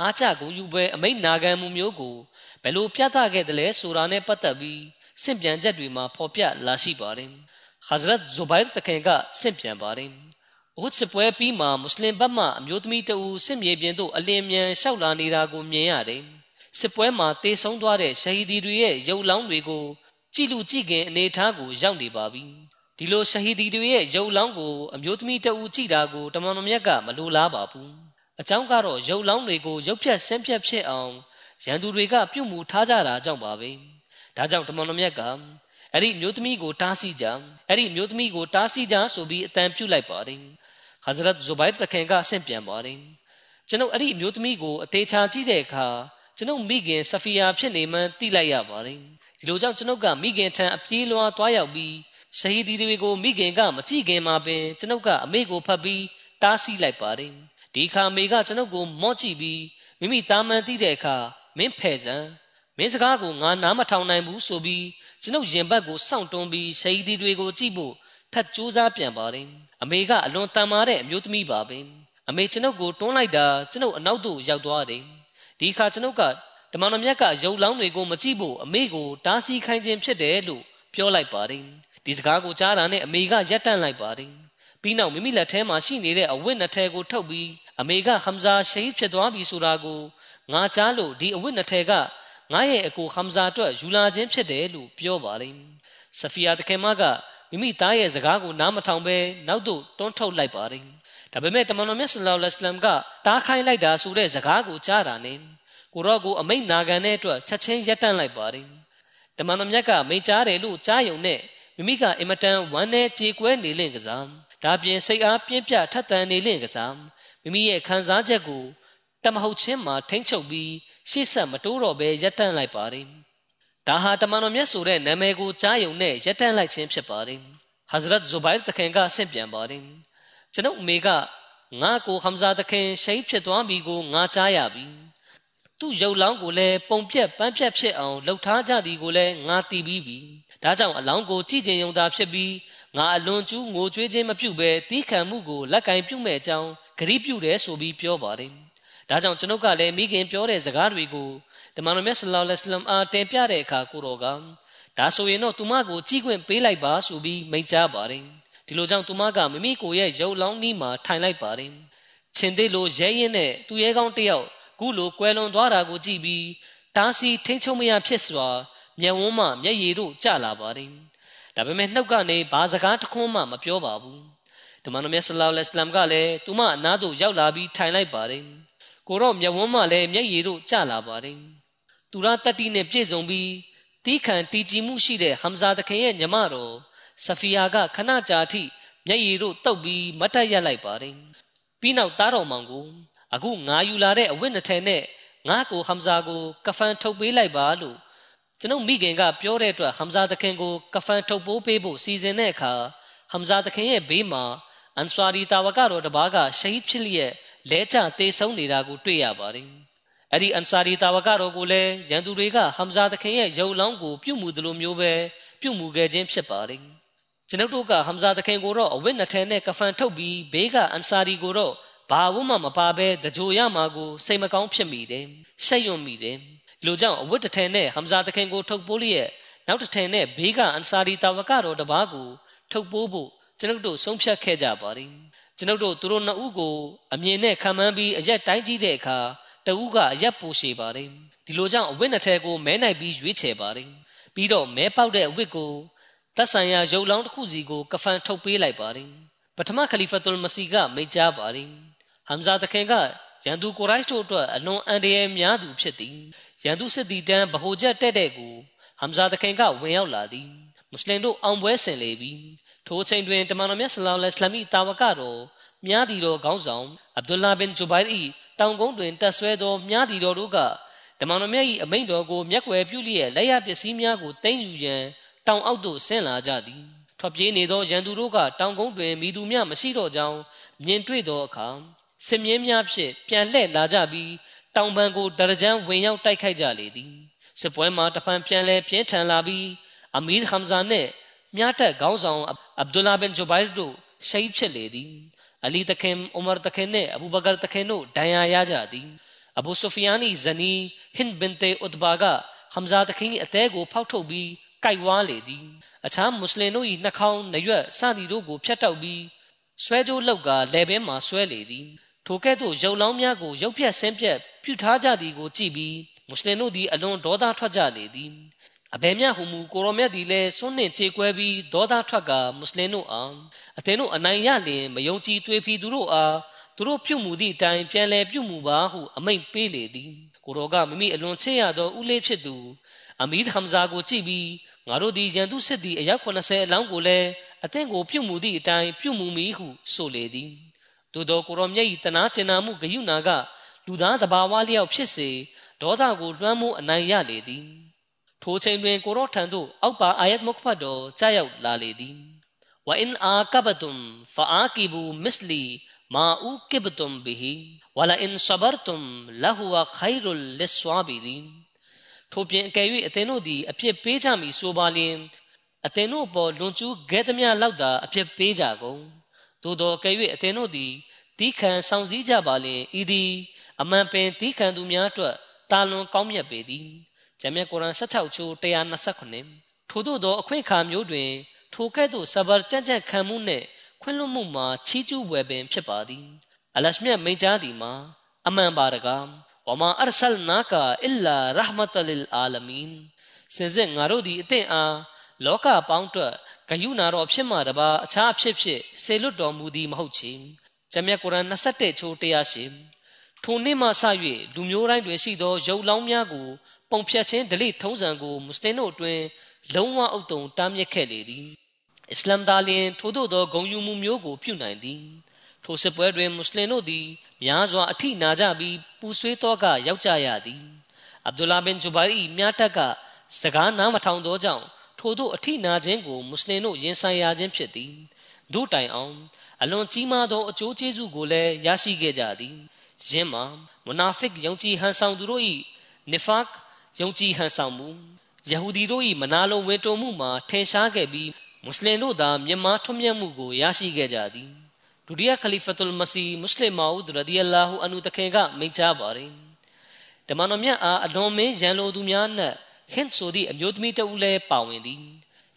Speaker 2: အားကြဂုံယူပွဲအမိတ်နာခံမှုမျိုးကိုဘယ်လိုပြသခဲ့တယ်လဲဆိုတာနဲ့ပတ်သက်ပြီးစင့်ပြန်ချက်တွေမှာဖော်ပြလာရှိပါတယ်။ဟဇရတ်ဇူဘိုင်တခင်ကစင့်ပြန်ပါတယ်။ဦးစစ်ပွဲပြီးမှမွတ်စလင်ဘက်မှအမျိုးသမီးတဦးစစ်မြေပြင်သို့အလင်းမြန်လျှောက်လာနေတာကိုမြင်ရတယ်။စစ်ပွဲမှာတေဆုံးသွားတဲ့ရှဟီဒီတွေရဲ့ရုပ်လောင်းတွေကို ကြည့်လူကြည့်ခင်အနေထားကိုရောက်နေပါပြီ။ဒီလိုရှဟီဒီတွေရဲ့ရုပ်လောင်းကိုအမျိုးသမီးတဦးကြည့်တာကိုတမန်တော်မြတ်ကမလိုလားပါဘူး။အကြောင်းကတော့ရုပ်လောင်းတွေကိုရုပ်ဖြတ်ဆင်းဖြတ်ဖြစ်အောင်ရန်သူတွေကပြုတ်မှုထားကြတာကြောင့်ပါပဲ။ဒါကြောင့်တမန်တော်မြတ်ကအဲ့ဒီမျိုးသမီးကိုတားဆီးကြအဲ့ဒီမျိုးသမီးကိုတားဆီးကြဆိုပြီးအတန်ပြုလိုက်ပါတယ်ဟဇရတ်ဇူဘိုင်တခင်ကဆင့်ပြန်ပါတယ်ကျွန်ုပ်အဲ့ဒီမျိုးသမီးကိုအသေးချာကြည့်တဲ့အခါကျွန်ုပ်မိခင်ဆဖီယာဖြစ်နေမှန်းသိလိုက်ရပါတယ်ဒီ လိုကြောင့်ကျွန်ုပ်ကမိခင်ထံအပြေးလွှားသွားရောက်ပြီးရှဟီဒီတွေကိုမိခင်ကမကြည့်ခင်မှာပင်ကျွန်ုပ်ကအမေကိုဖတ်ပြီးတားဆီးလိုက်ပါတယ်ဒီခါမေကကျွန်ုပ်ကိုမော့ကြည့်ပြီးမိမိတာမန်သိတဲ့အခါမင်းဖဲ့စံမင်းစကားကိုငါနားမထောင်နိုင်ဘူးဆိုပြီးကျွန်ုပ်ရင်ဘတ်ကိုစောင့်တွန်းပြီးရှဟီဒီတွေကိုကြည့်ဖို့ထပ်ကြိုးစားပြန်ပါတယ်အမေကအလွန်တန်မာတဲ့အမျိုးသမီးပါပဲအမေကျွန်ုပ်ကိုတွန်းလိုက်တာကျွန်ုပ်အနောက်သို့ရောက်သွားတယ်ဒီအခါကျွန်ုပ်ကဓ မ္မတော်မြတ်ကရုပ်လောင်းတွေကိုမကြည့်ဖို့အမေကိုတားဆီးခိုင်းခြင်းဖြစ်တယ်လို့ပြောလိုက်ပါတယ်ဒီစကားကိုကြားတာနဲ့အမေကရက်တန့်လိုက်ပါတယ်ပြီးနောက်မိမိလက်ထဲမှာရှိနေတဲ့အဝတ်နှစ်ထည်ကိုထုတ်ပြီးအမေကဟမ်ဇာရှဟီဖြစ်သွားပြီဆိုတာကိုငါကြားလို့ဒီအဝတ်နှစ်ထည်ကငါရဲ့အကိုဟမ်ဇာအတွက်ယူလာခြင်းဖြစ်တယ်လို့ပြောပါတယ်ဆဖီယာတခင်မကမိမိသားရဲ့စကားကိုနားမထောင်ဘဲနောက်သို့တွန်းထုတ်လိုက်ပါတယ်ဒါပေမဲ့တမန်တော်မြတ်ဆလောလ္လဟ်အလัยဟ်ကတားခိုင်းလိုက်တာဆိုတဲ့စကားကိုကြားတာနဲ့ ကိုရော့ကိုအမိတ်နာခံတဲ့အတွက်ချက်ချင်းရပ်တန့်လိုက်ပါတယ်တမန်တော်မြတ်ကမိန့်ကြားတယ်လို့ကြားယုံနဲ့မိမိကအင်မတန်ဝမ်းနဲ့ကြေကွဲနေလင့်ကစားဒါပြင်စိတ်အားပြင်းပြထက်သန်နေလင့်ကစားမိမိရဲ့ခံစားချက်ကိုတမဟုတ်ချင်းမှာထိမ့်ချုပ်ပြီးရှေ့ဆက်မတိုးတော့ဘဲရပ်တန့်လိုက်ပါတယ်။ဒါဟာတမန်တော်မြတ်ဆိုတဲ့နာမည်ကိုကြားယုံနဲ့ရပ်တန့်လိုက်ခြင်းဖြစ်ပါတယ်။ဟဇရတ်ဇူဘိုင်တခင်ကဆင့်ပြန်ပါတယ်ကျွန်ုပ်အမေကငါကိုဟမ်ဇာသခင်ရှိတ်ဖြစ်သွားပြီကိုငါကြားရပြီ သူ့ရုပ်လောင်းကိုလည်းပုံပြက်ပန်းပြက်ဖြစ်အောင်လှုပ်ထားကြသည်ကိုလည်းငါသိပြီးပြီဒါကြောင့်အလောင်းကိုကြည်ကျင်ယုံသာဖြစ်ပြီးငါအလွန်ကျူးငိုကြွေးခြင်းမပြုဘဲတီးခံမှုကိုလက်ကင်ပြုမဲ့အကြောင်းဂရိပြုတယ်ဆိုပြီးပြောပါတယ်ဒါကြောင့်ကျွန်ုပ်ကလည်းမိခင်ပြောတဲ့စကားတွေကိုတမန်တော်မြတ်ဆလောလ္လဟ်အလัยဟိဝါစလမ်အားတင်ပြတဲ့အခါကိုတော်ကဒါဆိုရင်တော့သူမကိုကြီးခွင့်ပေးလိုက်ပါဆိုပြီးမိန့်ကြားပါတယ်ဒီလိုကြောင့်သူမကမိမိကိုရဲ့ရုပ်လောင်းနီးမှာထိုင်လိုက်ပါတယ်ချင်းသေးလိုရဲရင်နဲ့သူရဲကောင်းတယောက် ခုလိုကွယ်လွန်သွားတာကိုကြည့်ပြီးတားစီထိန်ချုံမရဖြစ်စွာမျက်ဝန်းမှမျက်ရည်တို့ကျလာပါတယ်ဒါပေမဲ့နှုတ်ကနေဘာစကားတခွန်းမှမပြောပါဘူးတမန်တော်မြတ်ဆလောလ္လဟ်အလัยဟိဝါစလမ်ကလည်းသူမအနားသို့ရောက်လာပြီးထိုင်လိုက်ပါတယ်ကိုတော့မျက်ဝန်းမှလည်းမျက်ရည်တို့ကျလာပါတယ်သူရတတိနဲ့ပြည့်စုံပြီးတီးခံတီးကြည်မှုရှိတဲ့ဟမ်ဇာတခင်ရဲ့ညီမတော်ဆဖီယာကခဏကြာထိမျက်ရည်တို့တုပ်ပြီးမတ်တက်ရက်လိုက်ပါတယ်ပြီးနောက်သားတော်မောင်ကို အခုငါယူလာတဲ့အဝတ်နှစ်ထည်နဲ့ငါကိုဟမ်ဇာကိုကဖန်ထုတ်ပေးလိုက်ပါလို့ကျွန်ုပ်မိခင်ကပြောတဲ့အတွက်ဟမ်ဇာသခင်ကိုကဖန်ထုတ်ပိုးပေးဖို့စီစဉ်တဲ့အခါဟမ်ဇာသခင်ရဲ့ဘေးမှာအန်ဆွာရီတာဝကတော်တပါးကရှဟီဒ်ဖြစ်လျက်လဲကျသေဆုံးနေတာကိုတွေ့ရပါတယ်။အဲ့ဒီအန်ဆာရီတာဝကတော်ကိုလည်းရန်သူတွေကဟမ်ဇာသခင်ရဲ့ရုပ်လောင်းကိုပြုတ်မှုသလိုမျိုးပဲပြုတ်မှုခဲ့ခြင်းဖြစ်ပါတယ်။ကျွန်ုပ်တို့ကဟမ်ဇာသခင်ကိုတော့အဝတ်နှစ်ထည်နဲ့ကဖန်ထုတ်ပြီးဘေးကအန်ဆာရီကိုတော့ ဘာဝမှမပါဘဲတကြိုရမှာကိုစိတ်မကောင်းဖြစ်မိတယ်။ရှက်ရွံ့မိတယ်။ဒီလိုကြောင့်အဝတ်တစ်ထည်နဲ့ဟမ်ဇာသခင်ကိုထုတ်ပိုးလျက်နောက်တစ်ထည်နဲ့ဘေးကအန်ဆာရီတာဝကတော်တပါးကိုထုတ်ပိုးဖို့ကျွန်ုပ်တို့ဆုံးဖြတ်ခဲ့ကြပါတယ်။ကျွန်ုပ်တို့သူတို့နှစ်ဦးကိုအမြင်နဲ့ခံမှန်းပြီးအရက်တိုင်းကြည့်တဲ့အခါတဦးကအရက်ပိုရှည်ပါတယ်။ဒီလိုကြောင့်အဝတ်နှစ်ထည်ကိုမဲနိုင်ပြီးရွေးချယ်ပါတယ်။ပြီးတော့မဲပေါက်တဲ့အဝတ်ကိုသက်ဆိုင်ရာရုပ်လောင်းတစ်ခုစီကိုကဖန်ထုတ်ပေးလိုက်ပါတယ်။ပထမခလီဖတ်တုလ်မစီကမိန့်ကြားပါတယ်။ ဟမ်ဇာတခင်ကရန်သူကိုရိုက်တို့အတွက်အလွန်အန္တရာယ်များသူဖြစ်သည်။ရန်သူစစ်သည်တန်းဗဟိုချက်တက်တဲ့ကိုဟမ်ဇာတခင်ကဝင်ရောက်လာသည်။မွတ်စလင်တို့အောင်ပွဲဆင်လေပြီ။ထိုအချိန်တွင်တမန်တော်မြတ်ဆလောလ္လဟ်အလัยဟိဝါစလမ်၏တာဝကတော်မြားဒီတော်ခေါင်းဆောင်အဗ်ဒူလာဘင်ဂျူဘိုင်၏တောင်ကုန်းတွင်တက်ဆွဲသောမြားဒီတော်တို့ကတမန်တော်မြတ်၏အမိန့်တော်ကိုမျက်ွယ်ပြုလျက်လက်ရပစ္စည်းများကိုတင်ယူရန်တောင်အောက်သို့ဆင်းလာကြသည်ထွက်ပြေးနေသောရန်သူတို့ကတောင်ကုန်းတွင်မိသူများမရှိတော့ကြောင်းမြင်တွေ့သောအခါ စစ်မြင်းများဖြင့်ပြန်လှည့်လာကြပြီးတောင်ပန်ကိုဒရဂျန်ဝင်ရောက်တိုက်ခိုက်ကြလေသည်စစ်ပွဲမှာတဖန်ပြန်လဲပြင်းထန်လာပြီးအမီးဟမ်ဇာနှင့်မြားတက်ခေါင်းဆောင်အဗ်ဒူလာဘင်ဂျူဘိုင်တို့ရှိတ်ဖြစ်လေသည်အလီတခင်ဥမာတခင်နှင့်အဘူဘကာတခင်တို့ဒဏ်ရာရကြသည်အဘူဆူဖီယာနီဇနီဟင်ဘင်တေဥဒဘာကဟမ်ဇာတခင်၏အသေးကိုဖောက်ထုတ်ပြီးကြိုက်ဝါလေသည်အခြားမွတ်စလင်တို့၏နှာခေါင်းနှရွက်စသည်တို့ကိုဖျက်တောက်ပြီးဆွဲကြိုးလောက်ကလဲဘဲမှဆွဲလေသည် ထိုကဲ့သို့ရုပ်လောင်းများကိုရုပ်ဖြတ်ဆင်းပြက်ပြုထားကြသည်ကိုကြည့်ပြီးမွတ်စလင်တို့သည်အလွန်ဒေါသထွက်ကြလေသည်အဘယ်မြဟုမူကိုရောမြတ်သည်လည်းစွန့်နှင့်ခြေကွဲပြီးဒေါသထွက်ကမွတ်စလင်တို့အားအသင်တို့အနိုင်ရလျင်မယုံကြည်တွေးပြီးသူတို့အားသူတို့ပြုမှုသည့်အတိုင်းပြန်လဲပြုမှုပါဟုအမိန့်ပေးလေသည်ကိုရောကမိမိအလွန်ချစ်ရသောဦးလေးဖြစ်သူအမီးဟမ်ဇာကိုကြည့်ပြီးငါတို့သည်ရန်သူစစ်သည်အယောက်80အလောင်းကိုလည်းအသင်ကိုပြုမှုသည့်အတိုင်းပြုမှုမည်ဟုဆိုလေသည် သို့သောကိုရောမြတ်၏တနာကျင်နာမှုဂယုနာကလူသားတဘာဝလျောက်ဖြစ်စေဒေါသကိုလွှမ်းမိုးအနိုင်ရလေသည်ထိုချိန်တွင်ကိုရောထံသို့အောက်ပါအာယတ်မုခဖတ်တော်ကြားရောက်လာလေသည်ဝအင်အာကဘတုမ်ဖအာကီဘူမစ္စလီမာဥကိဘတုမ်ဘီဟီဝလာအင်ဆဘရတုမ်လဟူဝခိုင်ရုလ်လစ်ဆွာဘီဒီထို့ပြင်အကယ်၍အသင်တို့သည်အပြစ်ပေးကြမည်ဆိုပါလျင်အသင်တို့ပေါ်လွန်ကျူးခဲ့သမျှလောက်သာအပြစ်ပေးကြကုန် သို့သောအကယ်၍အသင်တို့သည်တီးခံဆောင်စည်းကြပါလျင်ဤသည်အမှန်ပင်တီးခံသူများအတွက်တာလွန်ကောင်းမြတ်ပေသည်ဂျမ်းမြတ်ကုရ်အာန်16ချိုး129ထို့သောသောအခွင့်အခါမျိုးတွင် ထိုကဲ့သို့ဆဘာကြံ့ကြံ့ခံမှုနှင့်ခွင့်လွှတ်မှုမှာချီးကျူးဝယ်ပင်ဖြစ်ပါသည်အလရှမြတ်မိန့်ကြားသည်မှာအမှန်ပါတကားဝမာအရဆလ်နာကာအစ်လာရဟမတလ်အာလမင်စင်စစ်ငါတို့သည်အသင့်အားလောကပေါင်းအတွက် ဂယုနာတော်ဖြစ်မှတပါအခြားအဖြစ်ဖြစ်ဆေလွတ်တော်မူသည်မဟုတ်ချေဂျမ်းမြတ်ကုရ်အာန်21ချိုး108ထိုနေ့မှစ၍လူမျိုးတိုင်းတွင်ရှိသောရုပ်လောင်းများကိုပုံဖြတ်ခြင်းဒလိထုံးစံကိုမွတ်စလင်တို့အတွင်းလုံးဝအုပ်တုံတားမြစ်ခဲ့လေသည်အစ္စလမ်သားလျင်ထို့သောသောဂုံယူမှုမျိုးကိုပြုနိုင်သည်ထိုစစ်ပွဲတွင်မွတ်စလင်တို့သည်များစွာအထိနာကြပြီးပူဆွေးသောကရောက်ကြရသည်အဗ်ဒူလာဘင်ဂျူဘိုင်၏မြတ်တက်ကစကားနားမထောင်သောကြောင့် ထို့သောအထိနာခြင်းကိုမွတ်စလင်တို့ရင်ဆိုင်ရခြင်းဖြစ်သည်တို့တိုင်အောင် အလွန်ကြီးမားသောအကျိုးကျေးဇူးကိုလည်းရရှိခဲ့ကြသည်ယင်းမှာမွနာဖစ်ယုံကြည်ဟန်ဆောင်သူတို့၏နီဖတ်ယုံကြည်ဟန်ဆောင်မှုယဟူဒီတို့၏မနာလိုဝင်တုံမှုမှာထင်ရှားခဲ့ပြီးမွတ်စလင်တို့သာမြမထွတ်မြတ်မှုကိုရရှိခဲ့ကြသည်ဒုတိယခလီဖတ်ုလ်မစီမွတ်စလင်မာဦးရဒီအလာဟူအန်ဟူတခင်ကမိန့်ကြားပါတယ်ဓမ္မတော်မြတ်အားအလွန်မင်းရန်လိုသူများနဲ့ ဟင်ဆိုသည့်အမျိုးသမီးတဦးလည်းပါဝင်သည်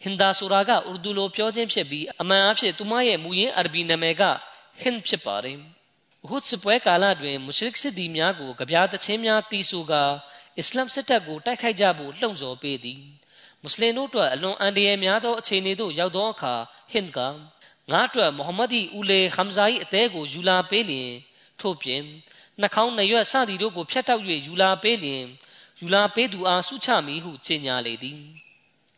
Speaker 2: ဟင်ဒါဆိုတာကဥရဒူလိုပြောခြင်းဖြစ်ပြီးအမှန်အဖြစ်သူမရဲ့မူရင်းအာရဘီနာမည်ကဟင်ဖြစ်ပါတယ်အခုစပွဲကာလတွင်မုရှရစ်စစ်သည်များကိုကြပြားတခြင်းများတီးဆိုကာအစ္စလာမ်စစ်တပ်ကိုတိုက်ခိုက်ကြဖို့လှုံ့ဆော်ပေးသည်မွတ်စလင်တို့အတွက်အလွန်အန္တရာယ်များသောအခြေအနေသို့ရောက်သောအခါဟင်ကငါအတွက်မုဟမ္မဒီဦးလေခမ်ဇာ၏အသေးကိုယူလာပေးလျင်ထို့ပြင်နှာခေါင်းနှရွက်စသည်တို့ကိုဖျက်တောက်၍ယူလာပေးလျင် ယူလာပေးသူအားဆုချမည်ဟုကြေညာလေသည်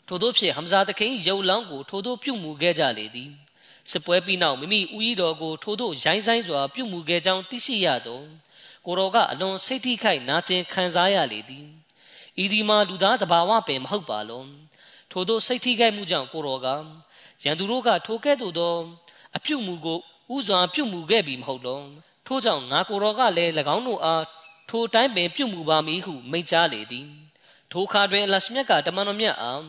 Speaker 2: ထို့သောဖြင့်ဟမ်ဇာတခင်ရုပ်လောင်းကိုထို့သောပြုမှုခဲ့ကြလေသည်စစ်ပွဲပြီးနောက်မိမိဦးကြီးတော်ကိုထို့သောရိုင်းဆိုင်စွာပြုမှုခဲ့ကြောင်းသိရှိရသောကိုတော်ကအလွန်စိတ်ထိခိုက်နာကျင်ခံစားရလေသည်ဤဒီမှာလူသားတဘာဝပင်မဟုတ်ပါလုံးထို့သောစိတ်ထိခိုက်မှုကြောင့်ကိုတော်ကရန်သူတို့ကထိုကဲ့သို့သောအပြုမှုကိုဥစွာပြုမှုခဲ့ပြီးမဟုတ်လုံးထို့ကြောင့်ငါကိုတော်ကလည်း၎င်းတို့အား ထိုတိုင်းပင်ပြုမှုပါမည်ဟုမိန့်ကြားလေသည်ထိုအခါတွင်အလရှမြတ်ကတမန်တော်မြတ်အား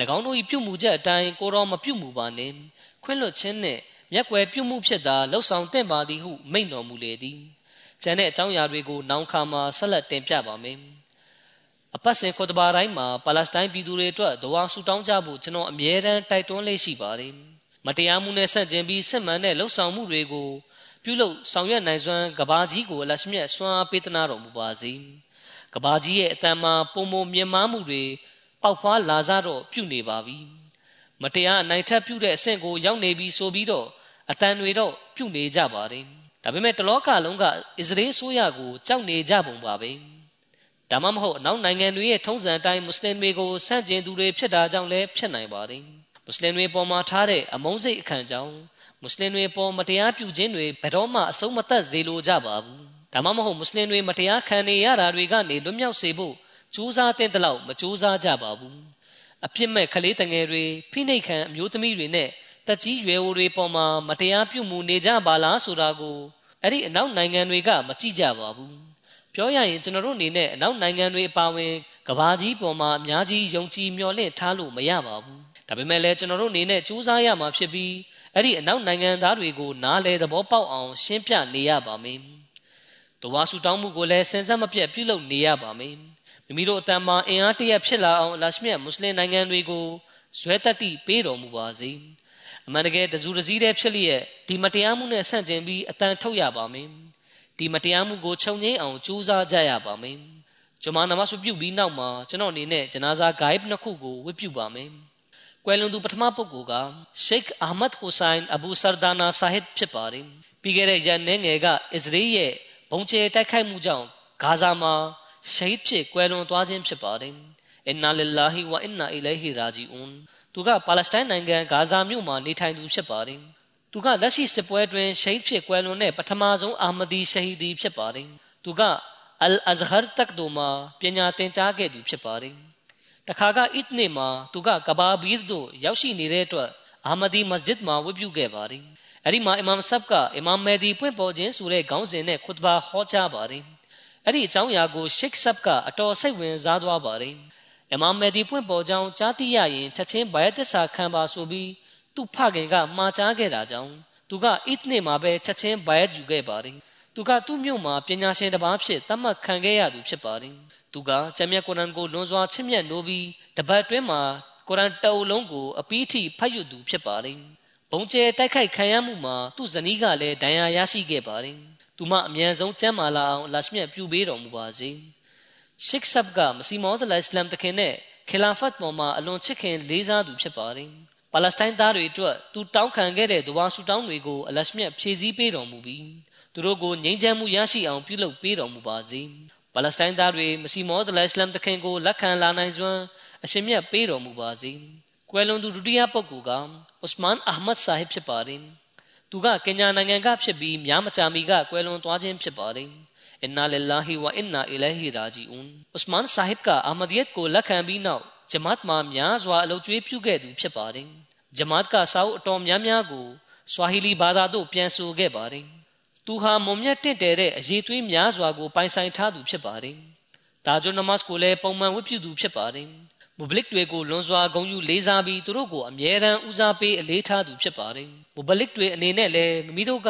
Speaker 2: ၎င်းတို့၏ပြုမှုချက်အတိုင်းကိုတော်မပြုမှုပါနှင့်ခွင့်လွှတ်ခြင်းနှင့်မျက်ွယ်ပြုမှုဖြစ်သာလှုပ်ဆောင်တင့်ပါသည်ဟုမိန့်တော်မူလေသည်ကျန်တဲ့အကြောင်းအရာတွေကိုနောက်ခါမှာဆက်လက်တင်ပြပါမယ်အပတ်စဉ်ခေါ်တဘာတိုင်းမှာပါလက်စတိုင်းပြည်သူတွေအတွက်ဒဝါဆူတောင်းကြဖို့ကျွန်တော်အမြဲတမ်းတိုက်တွန်းလေးရှိပါတယ်မတရားမှုနဲ့ဆန့်ကျင်ပြီးစစ်မှန်တဲ့လှုပ်ဆောင်မှုတွေကို ပြုလုပ်ဆောင်ရွက်နိုင်စွမ်းကဘာကြီးကိုအလရှမြတ်ဆွမ်းအားပေးသနာတော်မူပါစေကဘာကြီးရဲ့အတန်မှာပုံပုံမြင်မာမှုတွေပေါက်ဖွားလာစားတော့ပြုနေပါပြီမတရားအနိုင်ထက်ပြုတဲ့အဆင့်ကိုရောက်နေပြီဆိုပြီးတော့အတန်တွေတော့ပြုနေကြပါတယ်ဒါပေမဲ့တလောကလုံးကအစ္စရေးဆိုးရကိုကြောက်နေကြပုံပါပဲဒါမှမဟုတ်အနောက်နိုင်ငံတွေရဲ့ထုံးစံအတိုင်းမွတ်စလင်တွေကိုဆန့်ကျင်သူတွေဖြစ်တာကြောင့်လည်းဖြစ်နိုင်ပါတယ်မွတ်စလင်တွေပေါ်မှာထားတဲ့အမုန်းစိတ်အခန့်ကြောင့် မွတ်စလင်တွေပေါ်မတရားပြုခြင်းတွေဘယ်တော့မှအဆုံးမသတ်စေလိုကြပါဘူးဒါမှမဟုတ်မွတ်စလင်တွေမတရားခံနေရတာတွေကနေလွတ်မြောက်စေဖို့ကြိုးစားတဲ့တလောက်မကြိုးစားကြပါဘူးအပြစ်မဲ့ကလေးတငယ်တွေဖိနှိတ်ခံအမျိုးသမီးတွေနဲ့တက်ကြီးရွယ်အိုတွေပေါ်မှာမတရားပြုမှုနေကြပါလားဆိုတာကိုအဲ့ဒီအနောက်နိုင်ငံတွေကမကြည့်ကြပါဘူးပြောရရင်ကျွန်တော်တို့အနေနဲ့အနောက်နိုင်ငံတွေအပါအဝင်ကဘာကြီးပေါ်မှာအများကြီးယုံကြည်မျှော်လင့်ထားလို့မရပါဘူး ဒါပေမဲ့လည်းကျွန်တော်တို့အနေနဲ့စူးစမ်းရမှာဖြစ်ပြီးအဲ့ဒီအနောက်နိုင်ငံသားတွေကိုနားလဲသဘောပေါက်အောင်ရှင်းပြနေရပါမယ်။တဝါဆူတောင်းမှုကိုလည်းစင်စက်မပြတ်ပြုလုပ်နေရပါမယ်။မိမိတို့အတန်မှာအင်အားတရက်ဖြစ်လာအောင်အလရှမြတ်မွတ်စလင်နိုင်ငံတွေကိုဇွဲတက်တိပေးတော်မူပါစေ။အမှန်တကယ်တစုတစည်းတည်းဖြစ်လျက်ဒီမတရားမှုနဲ့ဆန့်ကျင်ပြီးအတန်ထုတ်ရပါမယ်။ဒီမတရားမှုကိုခြုံငိမ့်အောင်ကြိုးစားကြရပါမယ်။ကျွန်မနမတ်ပြုပြီးနောက်မှာကျွန်တော်အနေနဲ့ဂျနာဇာဂိုင်းနှစ်ခုကိုဝတ်ပြုပါမယ်။ ကွယ်လွန်သူပထမပုဂ္ဂိုလ်ကရှိတ်အာမတ်ဟူဆိုင်အဘူဆာဒါနာဆာဟစ်ဖြစ်ပါတယ်ပြီးခဲ့တဲ့ရန်နေငယ်ကအစ္စရေးရဲ့ဘုံကျဲတိုက်ခိုက်မှုကြောင့်ဂါဇာမှာရှိတ်ဖြစ်ကွယ်လွန်သွားခြင်းဖြစ်ပါတယ်အင်နာလ illah ဝအင်နာအီလိုင်ဟီရာဂျီအွန်သူကပါလက်စတိုင်းနိုင်ငံဂါဇာမြို့မှာနေထိုင်သူဖြစ်ပါတယ်သူကလက်ရှိစစ်ပွဲတွင်ရှိတ်ဖြစ်ကွယ်လွန်တဲ့ပထမဆုံးအာမဒီရှဟီဒီဖြစ်ပါတယ်သူကအလ်အဇဟ်တက်ဒိုမှာပညာသင်ကြားခဲ့သူဖြစ်ပါတယ် တခါကအစ်နေမှာသူကကဘာဘီသို့ရောက်ရှိနေတဲ့အတွက်အာမဒီမစဂျစ်မှာဝတ်ပြုခဲ့ပါတယ်။အဲဒီမှာအီမမ်ဆပ်ကအီမမ်မဲဒီပွင့်ပေါ်ခြင်းဆိုတဲ့ခေါင်းစဉ်နဲ့ခွတ်ဘာဟောကြားပါတယ်။အဲ့ဒီအကြောင်းအရာကိုရှိတ်ဆပ်ကအတော်စိတ်ဝင်စားသွားပါတယ်။အီမမ်မဲဒီပွင့်ပေါ်ကြောင်းကြားသိရရင်ချက်ချင်းဘယသစ္စာခံပါဆိုပြီးသူ့ဖခင်ကမှာကြားခဲ့တာကြောင့်သူကအစ်နေမှာပဲချက်ချင်းဘယယူခဲ့ပါတယ်။ သူကသူ့မြို့မှာပညာရှင်တစ်ပါးဖြစ်သတ်မှတ်ခံခဲ့ရသူဖြစ်ပါတယ်။သူကကျမ်းမြတ်ကုရ်အန်ကိုလွန်စွာချစ်မြတ်နိုးပြီးတပတ်တွင်းမှာကုရ်အန်တအုပ်လုံးကိုအပီးထိဖတ်ယူသူဖြစ်ပါတယ်။ဘုံကျဲတိုက်ခိုက်ခံရမှုမှာသူ့ဇနီးကလည်းဒဏ်ရာရရှိခဲ့ပါတယ်။သူမအမြန်ဆုံးကျမ်းမာလာအောင်အလရှမြတ်ပြုပေးတော်မူပါစေ။ရှိခ်ဆပ်ကမစီမောသလအစ္စလမ်တခင်နဲ့ခီလာဖတ်ပေါ်မှာအလွန်ချစ်ခင်လေးစားသူဖြစ်ပါတယ်။ပါလက်စတိုင်းသားတွေအတွက်သူတောင်းခံခဲ့တဲ့ဒဝါဆူတောင်းတွေကိုအလရှမြတ်ဖြည့်ဆည်းပေးတော်မူပြီး သူတို့ကိုငြိမ်းချမ်းမှုရရှိအောင်ပြုလုပ်ပေးတော်မူပါစေ။ပါလက်စတိုင်းသားတွေမစီမောဒလအစ္စလမ်တခင်ကိုလက်ခံလာနိုင်စွမ်းအရှင်မြတ်ပေးတော်မူပါစေ။ကွယ်လွန်သူဒုတိယပုဂ္ဂိုလ်ကဥစမန်အာမတ်ဆာဟစ်ဖြစ်ပါတယ်။သူကကင်ညာနိုင်ငံကဖြစ်ပြီးများမကြာမီကကွယ်လွန်သွားခြင်းဖြစ်ပါတယ်။အင်နာလ illah ဝအင်နာအီလိုင်ဟီရာဂျီအွန်ဥစမန်ဆာဟစ်ကအာမဒီယတ်ကိုလက်ခံပြီးနောက်ဂျမတ်မှာများစွာအလုပ်ကျွေးပြုခဲ့သူဖြစ်ပါတယ်။ဂျမတ်ကစာအုပ်အတော်များများကိုဆွာဟီလီဘာသာတို့ပြန်ဆိုခဲ့ပါတယ် သူဟာမုံမြတ်တင့်တယ်တဲ့အရေးသွေးများစွာကိုပိုင်ဆိုင်ထားသူဖြစ်ပါတယ်ဒါကြောင့်နမတ်ကိုလည်းပုံမှန်ဝတ်ပြုသူဖြစ်ပါတယ်မုဘလစ်တွေကိုလွန်စွာဂုဏ်ယူလေးစားပြီးသူတို့ကိုအမြဲတမ်းဦးစားပေးအလေးထားသူဖြစ်ပါတယ်မုဘလစ်တွေအနေနဲ့လည်းမိမိတို့က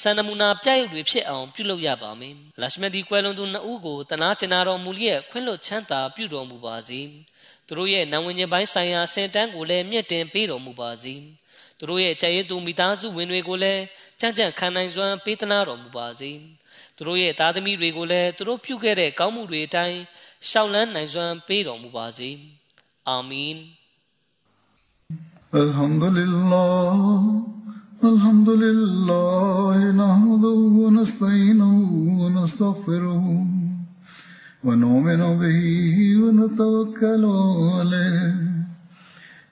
Speaker 2: စန္ဒမူနာပြရုပ်တွေဖြစ်အောင်ပြုလုပ်ရပါမယ်လရှမဒီကွယ်လွန်သူနှစ်ဦးကိုတနာကျင်နာတော်မူလျက်ခွင့်လွှတ်ချမ်းသာပြုတော်မူပါစေသူတို့ရဲ့နံဝင်ခြင်းပိုင်းဆိုင်ရာစင်တန်းကိုလည်းမြင့်တင်ပေးတော်မူပါစေသူတို့ရဲ့ကြည်ရည်သူမိသားစုဝင်တွေကိုလည်း ကြံ့ကြံ့ခံနိုင်စွမ်းပေးသနာတော်မူပါစေသူတို့ရဲ့သားသမီးတွေကိုလည်းသူတို့ပြုခဲ့တဲ့ကောင်းမှုတွေအတိုင်းရှောက်လန်းနိုင်စွမ်းပေးတော်မူပါစေအာမင်
Speaker 1: الحمد لله الحمد لله نحمده ونستعينه ونستغفره ونؤمن به ونتوكل عليه